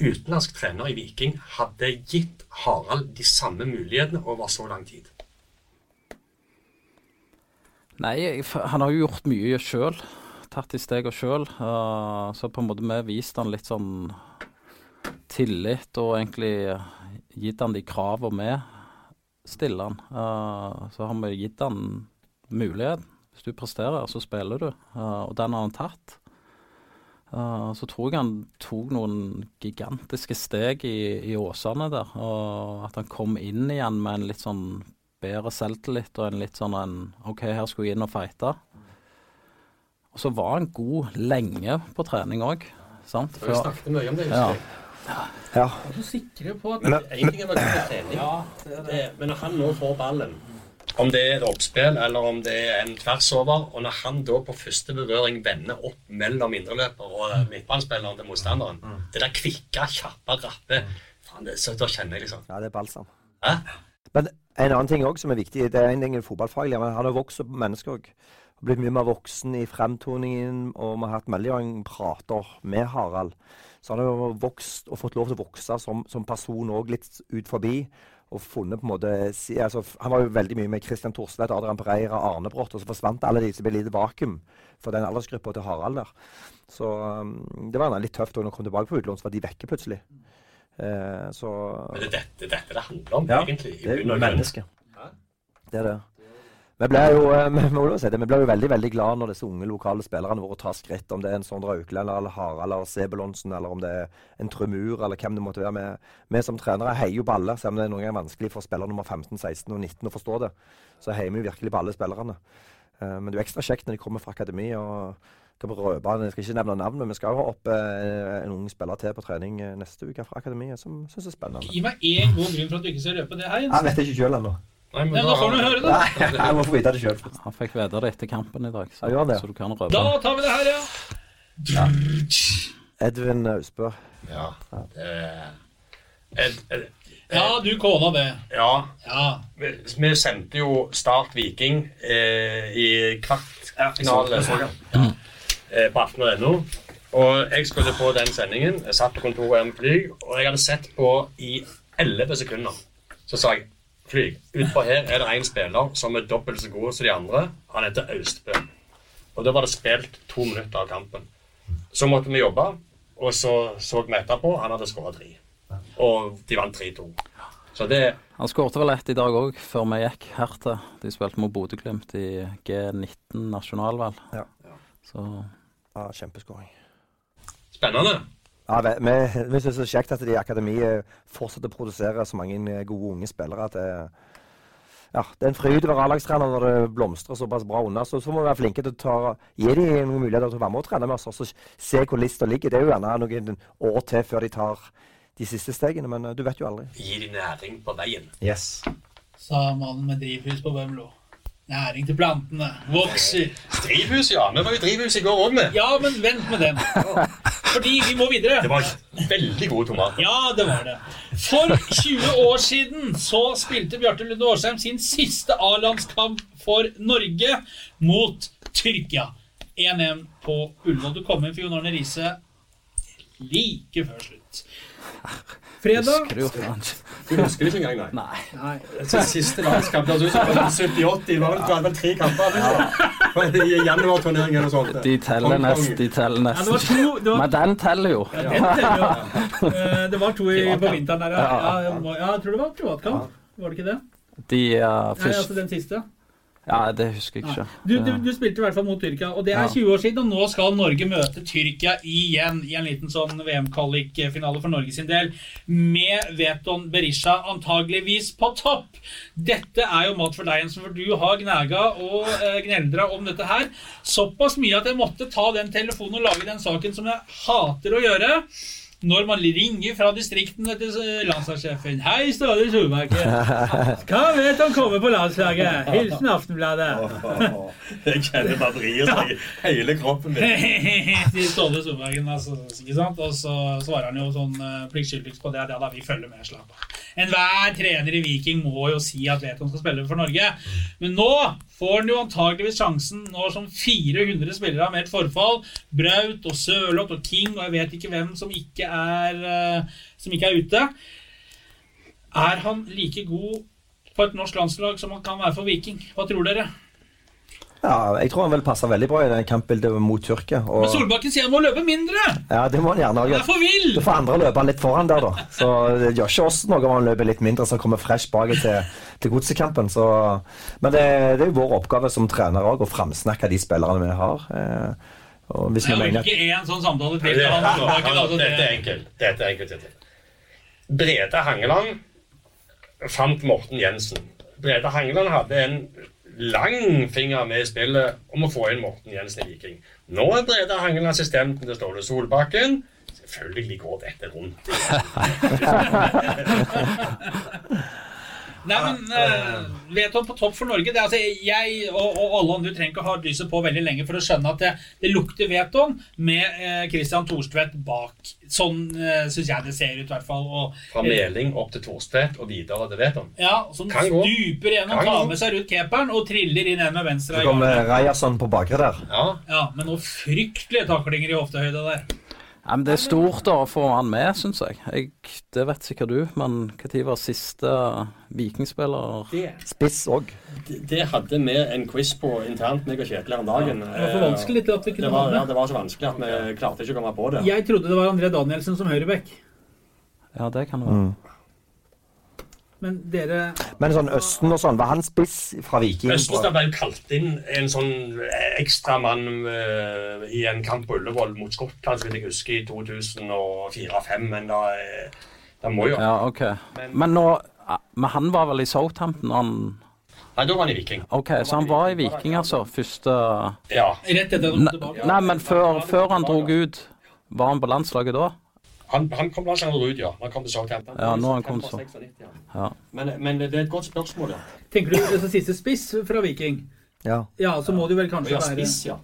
utenlandsk trener i Viking hadde gitt Harald de samme mulighetene over så lang tid. Nei, han har jo gjort mye sjøl. Tatt de stegene sjøl. så på en måte vi vist han litt sånn tillit, og egentlig gitt han de kravene vi stiller han. Uh, så har vi gitt han mulighet. Hvis du presterer, så spiller du. Uh, og den har han tatt. Uh, så tror jeg han tok noen gigantiske steg i, i Åsane der. Og at han kom inn igjen med en litt sånn bedre selvtillit og en litt sånn en OK, her skulle jeg inn og fighte. Og så var han god lenge på trening òg, sant? Vi snakket mye om det. Ja. Ja. Er så sikre på at Men, En ting er å være god på trening, det, men når han nå får ballen, om det er et oppspill eller om det er en tvers over, og når han da på første berøring vender opp mellom indreløper og midtbanespilleren til motstanderen Det der kvikke, kjappe, rappe faen, det, så Da kjenner jeg liksom ja, det er balsam. Hæ? Men en annen ting også som er viktig, det er en ting fotballfaglig, men han har vokst som menneske òg. Blitt mye mer voksen i fremtoningen, og vi har hatt veldig mange prater med Harald. Så han har vokst og fått lov til å vokse som, som person òg, litt ut forbi. Og funnet på en måte altså, Han var jo veldig mye med Christian Thorstvedt, Adrian Pereira, Arne Brott, og så forsvant alle de som ble lite vakuum for den aldersgruppa til Harald der. Så um, det var litt tøft når han kom tilbake på utlån, så var de vekke plutselig. Uh, så Men det er dette, dette det handler om, Ja, egentlig. Ja, det er mennesket. Det er det. Vi ble jo eh, vi, må si det, vi ble jo veldig veldig glad når disse unge lokale spillerne våre tar skritt. Om det er en Sondre Aukland eller Harald eller Sebulonsen, eller om det er en Trumur eller hvem det måtte være. Vi, vi som trenere heier jo på alle, selv om det er noen ganger vanskelig for spiller nummer 15, 16 og 19 å forstå det. Så heier vi jo virkelig på alle spillerne. Eh, Men det er jo ekstra kjekt når de kommer fra akademi. og kan røpe, Jeg skal ikke nevne navn, men vi skal jo ha opp eh, en ung spiller til på trening neste uke fra akademiet, som syns er spennende. Gi meg én god grunn for at du ikke skal røpe det her. Jeg vet ikke sjøl ennå. Nei, men da da får du høre det. Nei, jeg må få vite det sjøl. Han fikk vite det etter kampen i dag, så, Ja, gjør det? så du kan røpe. Da tar vi det her, ja. Edvin Austbø. Ja. Det, Ed, ed, Ja, du kåla det. ja. Ja. Vi, vi sendte jo Start Viking eh, i kvartfinale eh, på aften.no. Og jeg skulle på den sendingen. Jeg satt på kontoret her med flyg, og jeg hadde sett på i 11 sekunder. Så sa jeg Flyg, utpå her er det en spiller som er dobbelt så god som de andre. Han heter Austbø. Og da var det spilt to minutter av kampen. Så måtte vi jobbe, og så så vi etterpå. Han hadde skåra tre. Og de vant 3-2. Så det Han skårte vel ett i dag òg, før vi gikk hertil. De spilte mot Bodø-Glimt i G19 nasjonal, vel. Ja. Så Ja, Kjempeskåring. Spennende. Ja, vi, vi, vi syns det er kjekt at de i akademiet fortsetter å produsere så mange gode unge spillere. at det, ja, det er en fryd å være A-lagstrener når det blomstrer såpass bra unna. Så, så må vi være flinke til å ta, gi dem noen muligheter til å være med og trene med oss. Og så se hvor lista ligger. Det er jo gjerne noen år til før de tar de siste stegene, men eh, du vet jo aldri. Gi dem næring på veien. Yes. Sa mannen med drivhus på Bømlo. Næring til plantene. Vokser. Drivhus, ja. Vi var jo drivhus i går òg, vi. Ja, men vent med den. Fordi vi må videre. Det var veldig gode tomater. Ja, det var det. For 20 år siden så spilte Bjarte Lunde Årsheim sin siste A-landskamp for Norge mot Tyrkia. 1-1 på Ullevål. Du kom inn for Jon Arne Riise like før slutt. Fredag husker du jo faen ikke. Du husker det ikke engang, nei. Nei. Så Siste landskamp du som var 70-80, det var vel- hadde vel tre kamper liksom. i januarturneringen og sånt. De teller nest, de teller ja, det var to, det var, Men den teller jo. ja, den teller jo. Eh, Det var to i, på vinteren der, ja. Ja, ja. Jeg tror det var privatkamp. Var det ikke det? De uh, Nei, altså den siste. Ja, det husker jeg ikke. Du, du, du spilte i hvert fall mot Tyrkia, og det er 20 år siden. Og nå skal Norge møte Tyrkia igjen i en liten sånn VM-kvalikfinale for Norge sin del. Med Veton Berisha antageligvis på topp. Dette er jo mat for deg, Jensen, for du har gnaga og eh, gneldra om dette her. Såpass mye at jeg måtte ta den telefonen og lage den saken som jeg hater å gjøre. Når man ringer fra distriktene til eh, landslagssjefen. Hei, Ståle Solbakken. Hva vet han kommer på landslaget? Hilsen Aftenbladet. Jeg kjenner batteriet seg hele kroppen min. til Ståle Solbakken, altså, ikke sant? Og så svarer han jo sånn uh, pliktskyldigst på det. Ja da, vi følger med, slapp av. Enhver trener i Viking må jo si at Veton skal spille for Norge. Men nå får han jo antageligvis sjansen nå som 400 spillere har meldt forfall. Braut og Sørloth og King og jeg vet ikke hvem som ikke er, eh, som ikke er ute. Er han like god på et norsk landslag som han kan være for Viking? Hva tror dere? Ja, jeg tror han vil passe veldig bra i den kampbildet mot Tyrkia. Men Solbakken sier han må løpe mindre! ja, det må han gjerne Han er for vill! Da får andre løpe litt foran der, da. Så det gjør ikke oss noe om han løper litt mindre, så kommer fresh bak til, til godsekampen. Så, men det, det er jo vår oppgave som trener òg, å framsnakke de spillerne vi har. Eh, og hvis vi mener ikke én sånn samtale til. Det, Han han, altså, dette er enkelt. Dette er enkelt. Brede Hangeland fant Morten Jensen. Brede Hangeland hadde en lang finger med i spillet om å få inn Morten Jensen i Viking. Nå er Brede Hangeland assistenten til Ståle Solbakken. Selvfølgelig går dette rundt. Nei, men uh, Veton på topp for Norge det, er altså, Jeg og, og alle andre trenger ikke å ha lyset på veldig lenge for å skjønne at det, det lukter Veton med uh, Christian Thorstvedt bak. Sånn uh, syns jeg det ser ut, i hvert fall. Og, Fra Meling opp til Thorstvedt og videre til Veton. ja, Som Kan stuper gjennom, tar med seg rundt keeperen og triller inn en med venstre. så kommer Rajason på bakre der. Ja, Ja, Men noen fryktelige taklinger i hoftehøyde der. Ja, men det er stort da å få han med, syns jeg. jeg. Det vet sikkert du, men når var siste vikingspiller Spiss òg. det hadde vi en quiz på internt, meg og Kjetil her om dagen. Det var for vanskelig til at vi Det var, ja, det var så vanskelig at vi klarte ikke å komme på det. Jeg trodde det var André Danielsen som høyreback. Ja, det kan det være. Men dere Men sånn Østen og sånn, var han spiss fra Viking? Østenstad ble jo kalt inn en sånn ekstramann uh, i en kamp på Ullevål mot Skottland, vidt jeg husker, i 2004-2005. Men da, eh, da må jo Ja, OK. Men nå Men han var vel i Southampton? Han, Nei, da var han i Viking. OK, så han var i Viking, altså? Første Ja. Rett etter at han kom Nei, tilbake? nei men før, før han drog ut, var han på landslaget da? Han, han kom blant annet ut, ja. Han kom til Southampton. Ja, nå han kom så. ja. Ja. Men, men det er et godt spørsmål, ja. Tenker du det siste spiss fra Viking? Ja. Ja, så må jo vel kanskje Ja, være spiss, ja.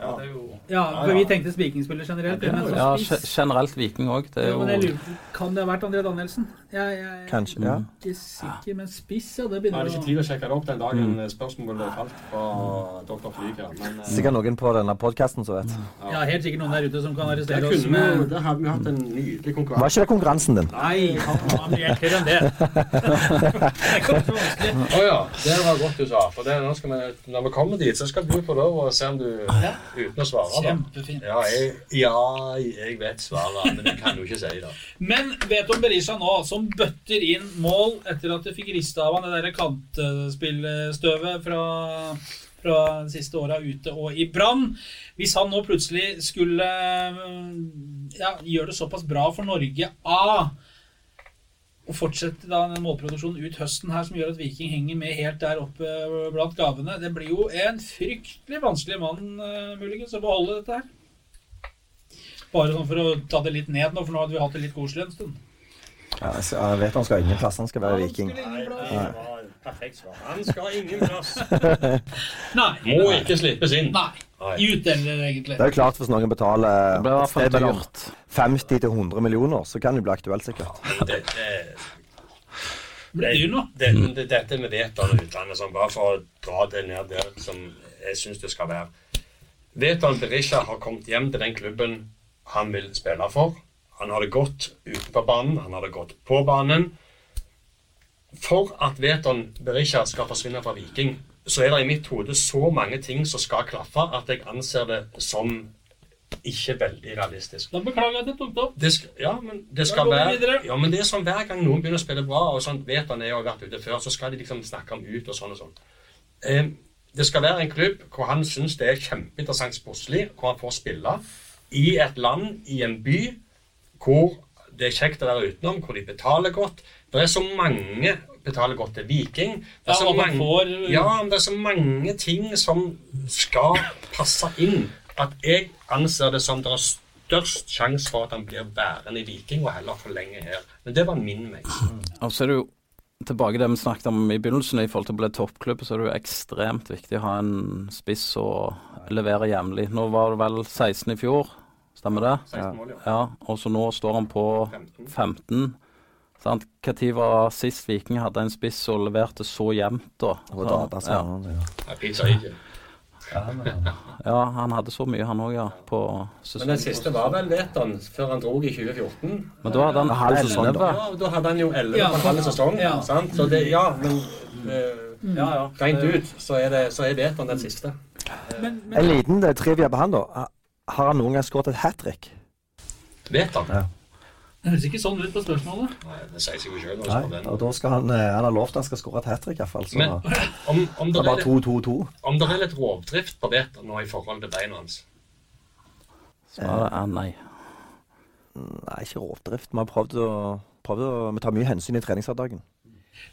Ja, det er jo... Ja, for vi tenkte vikingspiller generelt. Ja, generelt Viking òg. Det er Ja, men jeg jo Kan det ha vært André Danielsen? Jeg, jeg, jeg Kanskje. ja. er ikke sikker, men spiss, ja, det Jeg begynner hadde ikke tid å sjekke det opp den dagen spørsmålet falt fra Dr. Flyger. Men eh, Sikkert noen på denne podkasten som vet. Ja, helt sikkert noen der ute som kan arrestere oss. kunne vi, med der hadde vi hatt en nydelig Var ikke det konkurransen din? Nei, han var mye enklere enn det. det er ikke så vanskelig. Å ja, det var godt du sa. For det, nå skal vi, når vi kommer dit, så skal du få lov å se om du Uten å svare, da. Kjempefint. Ja, jeg, ja, jeg vet svaret, men jeg kan jo ikke si det. Men vet om Berisha nå, som bøtter inn mål etter at de fikk rista av han det der kantspillstøvet fra, fra de siste åra ute og i Brann. Hvis han nå plutselig skulle ja, gjøre det såpass bra for Norge A og fortsette da den målproduksjonen ut høsten her som gjør at Viking henger med helt der oppe blant gavene. Det blir jo en fryktelig vanskelig mann eh, muligens å beholde dette her. Bare sånn for å ta det litt ned nå, for nå hadde vi hatt det litt koselig en stund. Ja, jeg vet han skal ingen plass, han skal være viking. var perfekt svar. Han skal ingen plass. Nei. Må ikke slippes inn. Nei. Nei. Utdeler, egentlig. Det er jo klart hvis noen betaler Det ble i hvert fall et sted mellom dyrt. 50 til 100 millioner, så kan det bli aktuelt, sikkert. Ja, Det, det, det, det, det, dette med vet om utlandet, sånn, bare for å dra det ned der som jeg syns det skal være. Veton Berisha har kommet hjem til den klubben han vil spille for. Han har det godt utenfor banen, han har det godt på banen. For at Veton Berisha skal forsvinne fra Viking, så er det i mitt hode så mange ting som skal klaffe, at jeg anser det som ikke veldig realistisk. Da beklager jeg at jeg tok det opp. Det skal, ja, men det skal være. Ja, men det er sånn hver gang noen begynner å spille bra, og sånn vet han har vært ute før, så skal de liksom snakke om ut og sånn og sånn. Eh, det skal være en klubb hvor han syns det er kjempeinteressant sportslig, hvor han får spille i et land, i en by, hvor det er kjekt å være utenom, hvor de betaler godt. Det er så mange betaler godt til Viking. Det er Ja, så ja, man mange, får- ja, men det er så mange ting som skal passe inn, at jeg anser det som det er størst sjanse for at han blir værende i Viking og heller forlenger her. Men det var min mening. Og så er det jo tilbake til det vi snakket om i begynnelsen, i forhold til å bli toppklubb, så er det jo ekstremt viktig å ha en spiss og levere jevnlig. Nå var det vel 16 i fjor, stemmer det? 16 mål, ja. Ja, og så nå står han på 15. Sant? Hva tid var sist Viking hadde en spiss og leverte så jevnt, da? Og Så, da, da sa ja. ja. Ja, han hadde så mye, han òg, ja. På Men den siste var vel Veton, før han drog i 2014. Men da hadde han halv sesong, da. Ja, da hadde han jo 11 Ja, på en halv sesong. ja. Sant? Så det, ja, men eh, ja, ja. rent ut så er, det, så er Veton den siste. Men, En liten eh, trivia på han, da. Har han noen gang skåret et hat trick? Veton? Ja. det høres ikke sånn ut på spørsmålet. Nei, det sier seg jo sjøl. Nei, og da skal han, eh, han har lovt han skal skåre et hat trick, iallfall. Så Men det om, om, det er er bare 2-2-2. om det er litt rovdrift på Veton nå i forhold til beina hans Svaret er nei. Nei, ikke rovdrift. Vi har prøvd å, prøvd å Vi tar mye hensyn i treningshverdagen.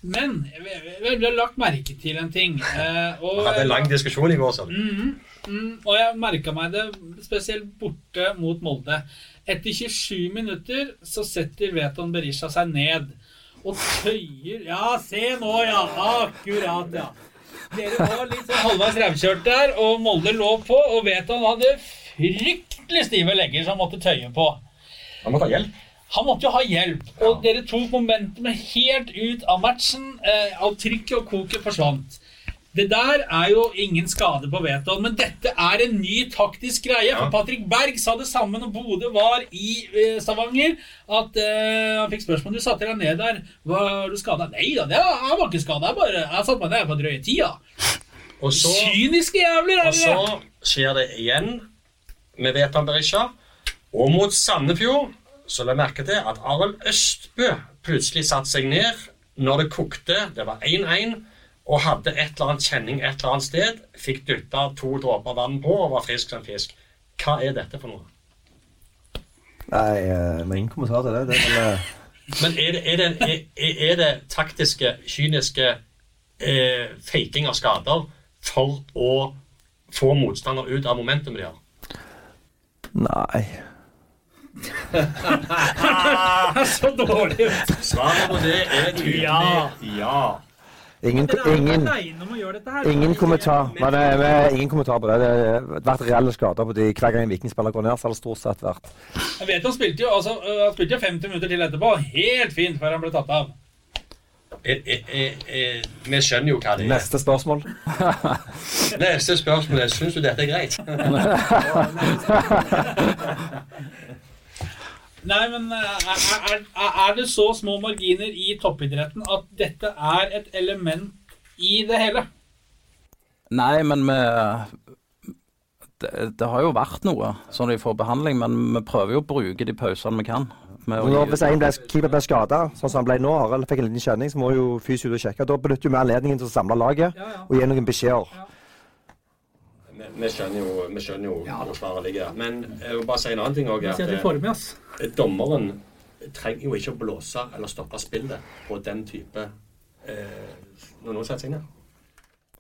Men vi, har lagt merke til en ting. Eh, og, Vi hadde en lang diskusjon i går, sånn. du. Mm, og jeg merka meg det spesielt borte mot Molde. Etter 27 minutter så setter Veton Berisha seg ned og tøyer Ja, se nå, ja! Akkurat, ja. Dere var litt sånn halvveis rævkjørt der, og Molde lå på, og Veton hadde fryktelig stive legger som måtte tøye på. Han måtte ha hjelp. Han måtte jo ha hjelp, og dere tok momentumet helt ut av matchen. Eh, av trykket og koket forsvant. Det der er jo ingen skade på Veton, men dette er en ny taktisk greie. For Patrick Berg sa det samme når Bodø var i eh, Stavanger. At eh, Han fikk spørsmål du satte deg ned der. Var du skada? Nei da, jeg var ikke skada. Jeg bare jeg satte meg ned på drøye tida. Og så, Kyniske jævler er og så skjer det igjen med Veton Berisha. Og mot Sandefjord så la merke til at Arild Østbø plutselig satte seg ned når det kokte, det var 1-1, og hadde et eller annet kjenning et eller annet sted, fikk dytta to dråper vann på og var frisk som fisk. Hva er dette for noe? Nei, men ingen kommentar til det. det er vel, Men er det, er det, er, er det taktiske, kyniske eh, faking av skader for å få motstander ut av momentumet de har? nei. Så dårlig. Svaret på det er tydelig Ja. ja. Ingen, ingen, ingen kommentar. Men men ingen kommentar på det. Det har vært reelle skader på de hver gang en vikingspiller går ned. Så har det stort sett vært Jeg vet han spilte jo altså, øh, han spilte jo 50 minutter til etterpå. Helt fint før han ble tatt av. Jeg, jeg, eh, eh, vi skjønner jo hva det er. Neste spørsmål. Neste spørsmål er syns du dette er greit. Nei, men øh, er, er, er det så små marginer i toppidretten at dette er et element i det hele? Nei, men vi det, det har jo vært noe sånn de får behandling, men vi prøver jo å bruke de pausene vi kan. hvis en ble, keeper ble skada, sånn som han ble nå, eller fikk en liten kjenning, så må jo fys ut og sjekke. Da benytter vi anledningen til å samle laget Ja, ja. og gi noen beskjeder. Vi, skjønner jo, vi skjønner jo hvor svaret ligger. Men jeg vil bare si en annen ting òg. At ass. dommeren trenger jo ikke å blåse eller stoppe spillet på den type eh, Når noen setter seg ned.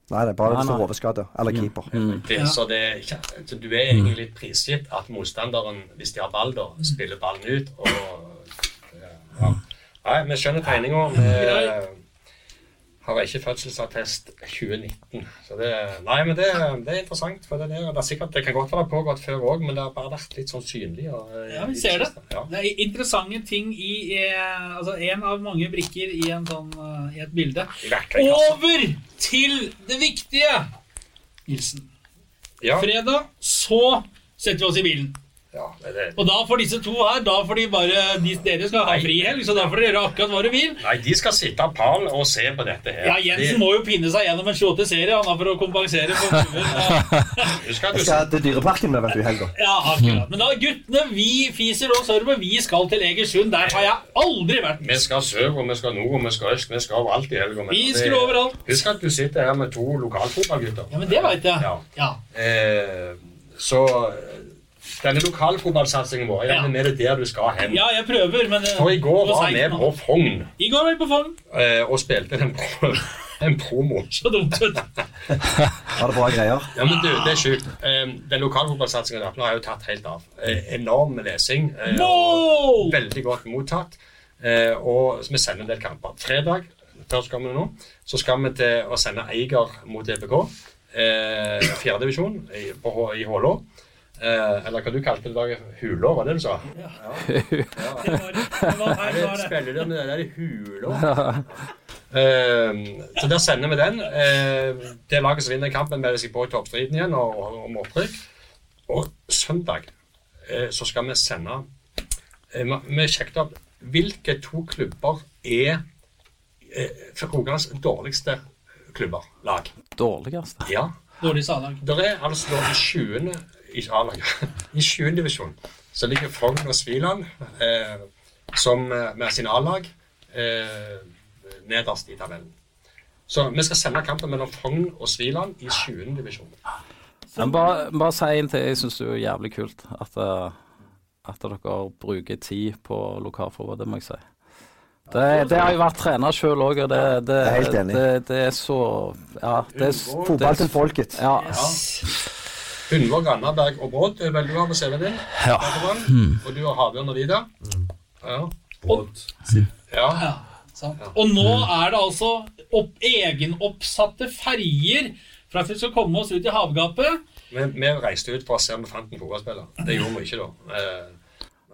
Nei, det er bare hvis det nei. er hovedskade eller keeper. Det, Så det, så du er egentlig litt prisgitt at motstanderen, hvis de har ball, da, spiller ballen ut. og ja. Nei, vi skjønner tegninga. Har ikke fødselsattest 2019. Så det, nei, men det, det er interessant. for Det, der, det, er sikkert, det kan godt være pågått før òg, men det har bare vært litt sånn synlig. Og, eh, Ja, vi ser det. Ja. Det er interessante ting i eh, Altså en av mange brikker i, en sånn, eh, i et bilde. Verktøykassa. Over til det viktige! Nilsen. Ja, Fredag, så setter vi oss i bilen. Ja, det, det. Og da får disse to her Da får de bare de, Dere skal ha frihelg, så da får dere gjøre akkurat hva dere vil. Nei, de skal sitte pal og se på dette her. Ja, Jensen må jo pinne seg gjennom en 28-serie han har for å kompensere for Jeg skal til Dyreparken med, vet du, i helga. Ja, akkurat. Men da, guttene, vi fiser og sørmer. Vi skal til Egersund. Der har jeg aldri vært. Vi skal sør, og vi skal nord, og vi skal øst. Vi skal overalt i helga. Vi Vi det- overalt. Husk at du sitter her med to lokalfotballgutter. Ja, men det veit jeg. Ja. Ja. Eh, så denne lokalfotballsatsingen vår, Ja. ja. med det der du skal hen. ja, jeg prøver, men eh, For i går var vi på Fogn I går var vi på Fogn. eh, og spilte en, pro en promo. Så dumt ut. Var det bra greier? Ja, men du, det er sjukt. Eh, den lokalfotballsatsingen der har jo tatt helt av. Enorm lesing. No! Veldig godt mottatt. Eh, og vi sender en del kamper. Fredag før skal vi nå, så skal vi til å sende Eiger mot EBK. Eh, Fjerdedivisjon i Hålå. Eh, eller hva du kalte det i dag? Hulå, var det du sa? Det var, det var, her var det. Spiller du med det der i hulå? Eh, så der sender vi den. Eh, det laget som vinner kampen, melder seg på i toppstriden igjen og, og, om opprykk. Og søndag eh, så skal vi sende eh, Vi sjekket opp hvilke to klubber er eh, for Rogalands dårligste klubber, lag. Dårligste. Ja. Dårlig salag. Det er altså da i 20. i A-laget. I 7. divisjon så ligger Frogn og Sviland eh, som eh, med sin A-lag eh, nederst i tabellen. Så vi skal sende kampen mellom Frogn og Sviland i 7. divisjon. Men bare, bare si en til. Jeg syns det er jævlig kult at, eh, at dere bruker tid på lokalforbud. Det må jeg si. Det, det har jeg vært trener sjøl òg, og det, det, det, er helt enig. det, det er så Ja. Det er, Fotball til folket. ja. Hundvåg, Randaberg og Brodd er vel du har på CV-en din. Ja. Mm. Og du har Havbjørn og Vida. Ja. ja. Ja, sant. Og nå er det altså opp, egenoppsatte ferjer for at vi skal komme oss ut i havgapet. Vi, vi reiste ut for å se om vi fant en fotballspiller. Det gjorde vi ikke da. Eh,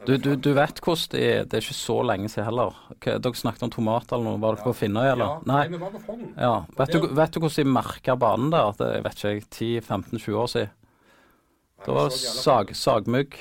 Du, du, du vet hvordan det er. Det er ikke så lenge siden heller. Dere snakket om tomater eller noe. Var dere på Finnøy, ja, eller? nei, Nei. vi var på Frogn. Ja. Vet, du, vet du hvordan de merka banen der? Det er, vet ikke 10-15-20 år siden. Det var sag, sagmugg.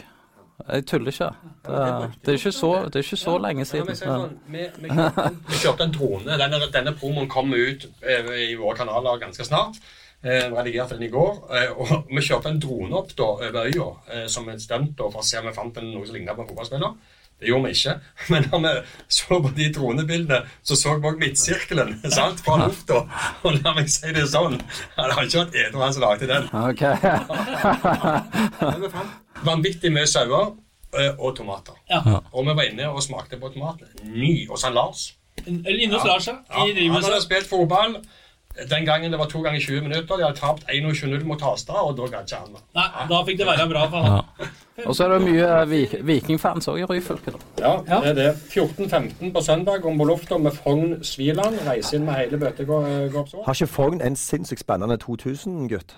Jeg tuller ikke. Det, det, er ikke så, det er ikke så lenge siden. sånn, vi, vi, kjørte, en- vi kjørte en drone. Denne, denne promoen kommer ut eh, i våre kanaler ganske snart. Eh, redigerte den i går. Eh, og vi kjørte en drone opp da, over øya eh, som et stunt for å se om vi fant noe som lignet på en fotballspiller. Det gjorde vi ikke. Men når vi så på de dronebildene, så så vi òg midtsirkelen sant, fra lufta. Og la meg si det sånn, det har ikke vært edru han som lagde den. Okay. Vanvittig mye sauer eh, og tomater. Ja. Og vi var inne og smakte på tomatene. Ny. Og så han Lars. Eller inne hos Lars, ja. Ja, han hadde spilt fotball. Den gangen det var to ganger 20 minutter. De hadde tapt 21-0 mot Hastad, og da gadd ikke han. Nei, da fikk det være bra for han. Ja. Og så er det mye eh, vikingfans òg i Ryfylke. da. Ja, Ja. det er det. 14-15 på søndag om på lufta med Fogn Sviland. Reise inn med hele bøttegårdsår. Har ikke Fogn en sinnssykt spennende 2000-gutt?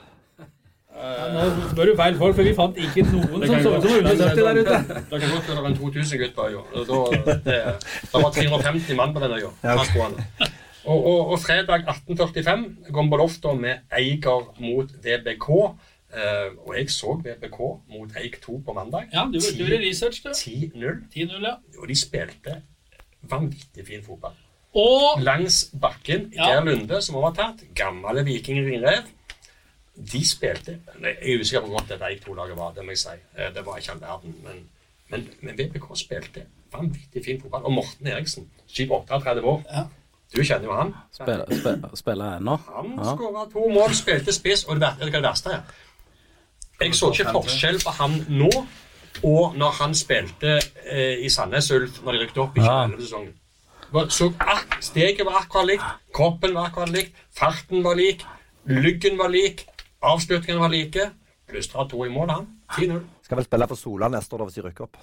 Nå spør du feil folk, for vi fant ikke noen som så ut som under 70 der ute. Det kan godt være en 2000-gutt på øya. Det, det var 350 mann på den øya. fast gående. Og, og, og fredag 18.45 går vi på lufta med Eiger mot VBK. Eh, og jeg så VBK mot Eik 2 på mandag. Ja, du du gjorde research, du. 10-0. 10-0, ja. Og de spilte vanvittig fin fotball. Og Langs bakken, Ja. Geir Lunde, som overtatt, gamle Viking Ringrev, de spilte Jeg er usikker på hvor godt dette Eik 2-laget var, det må jeg si. Eh, Det var ikke all verden. Men, men, men VBK spilte vanvittig fin fotball. Og Morten Eriksen, 37 år, Ja. Du kjenner jo han. Spiller, spiller, spiller ennå. Han Ja. skåra to mål, spilte spiss, og det er det verste er? Jeg så ikke forskjell på han nå og når han spilte eh, i Sandnes Ulf når de rykket opp i Ja. 2011-sesongen. Ja. Steget var akkurat likt, kroppen var akkurat likt, farten var lik, lyggen var lik, avslutningen var like. Plystra to i mål, han. 10-0. Skal vel spille for Sola neste år da, hvis de rykker opp.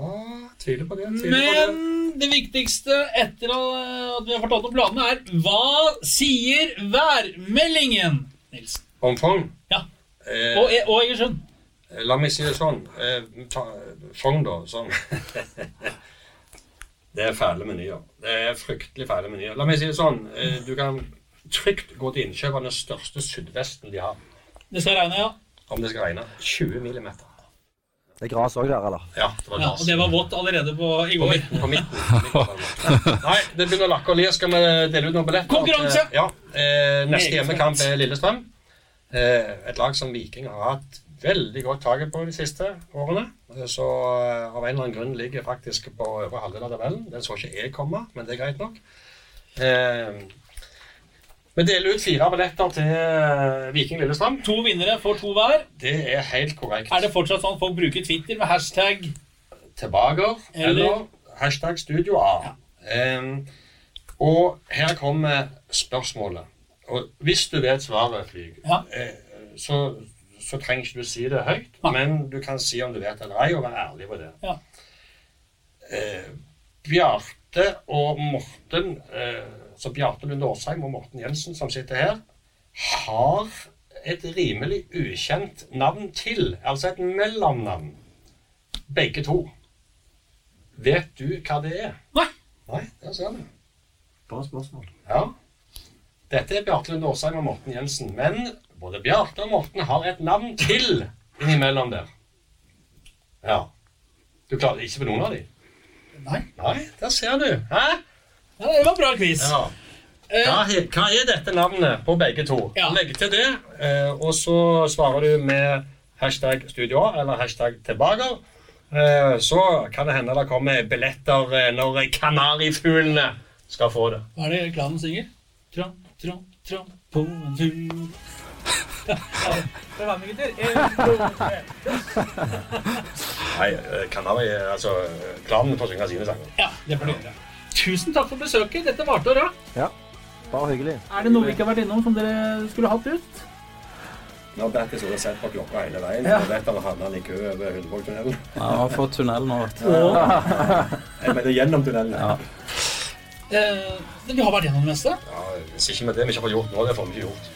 Ah, tviler på det. Tviler på det. Men det viktigste etter at vi har fortalt om planene, er hva sier værmeldingen? Nilsen. Omfang. Ja. Eh, Og, og Egersund. La meg si det sånn. Eh, ta, da. Sånn. det er fæle menyer. Det er fryktelig fæle menyer. La meg si det sånn. Eh, du kan trygt gå til innkjøp av den største sydvesten de har. Det skal regne, ja. Om det skal regne. 20 millimeter. Det er gras òg der, eller? Ja, det var ja. Og det var vått allerede på, i På går. midten. På midten. På midten. Nei, det begynner å lakke og lir. Skal vi dele ut noen billetter? Konkurranse! Ja. Eh, neste hjemmekamp er Lillestrøm. Eh, et lag som Viking har hatt veldig godt taket på de siste årene. Eh, Så eh, av en eller annen grunn ligger faktisk på øvre halvdel av tabellen. Den så ikke jeg komme, men det er greit nok. Eh, vi deler ut fire billetter til eh, Viking Lillestrøm. To vinnere får to hver. Det er helt korrekt. Er det fortsatt sånn at folk bruker Twitter med hashtag tilbake, Eller- eller, hashtag Studio A. Em, og her kommer spørsmålet. Og hvis du vet svaret, Flyg, Ja. eh, så, så trenger ikke du si det høyt, ja. men du kan si om du vet eller ei, og være ærlig på det. Ja. Eh, Bjarte og Morten, eh, så Bjarte Lund Årsheim og Morten Jensen, som sitter her, har et rimelig ukjent navn til, altså et mellomnavn. Begge to. Vet du hva det er? Nei. Nei, der ser du. Bra spørsmål. Ja. Dette er Bjarte Lund Årsheim og Morten Jensen. Men både Bjarte og Morten har et navn til innimellom der. Ja. Du klarer ikke på noen av dem? Nei. Nei, der ser du. Hæ? Ja, det var bra quiz. Ja. Hva, hva er dette navnet på begge to? Ja. Legg til det, eh, og så svarer du med hashtag Studio eller hashtag tilbake. Eh, så kan det hende det kommer billetter eh, når kanarifuglene skal få det. Hva er det klanen synger? Tram, tram, tram på en fugl. Det, gutter? En, to, tre. Nei, eh, kanari Altså, eh, klanen får synge sine sanger. Ja, det får det gjøre. Tusen takk for besøket. Dette varte og rakk. Ja, bare hyggelig. Er det noe vi ikke har vært innom som dere skulle hatt ut? Nå ble Battis sett på klokka hele veien. Ja. Jeg vet han havna i kø over Hundevågtunnelen. Ja, han har fått tunnel nå, vet du. Jeg mener gjennom tunnelen. Ja. Eh, vi har vært gjennom det meste. Ja, hvis ikke med det vi ikke får gjort nå, det får vi ikke gjort.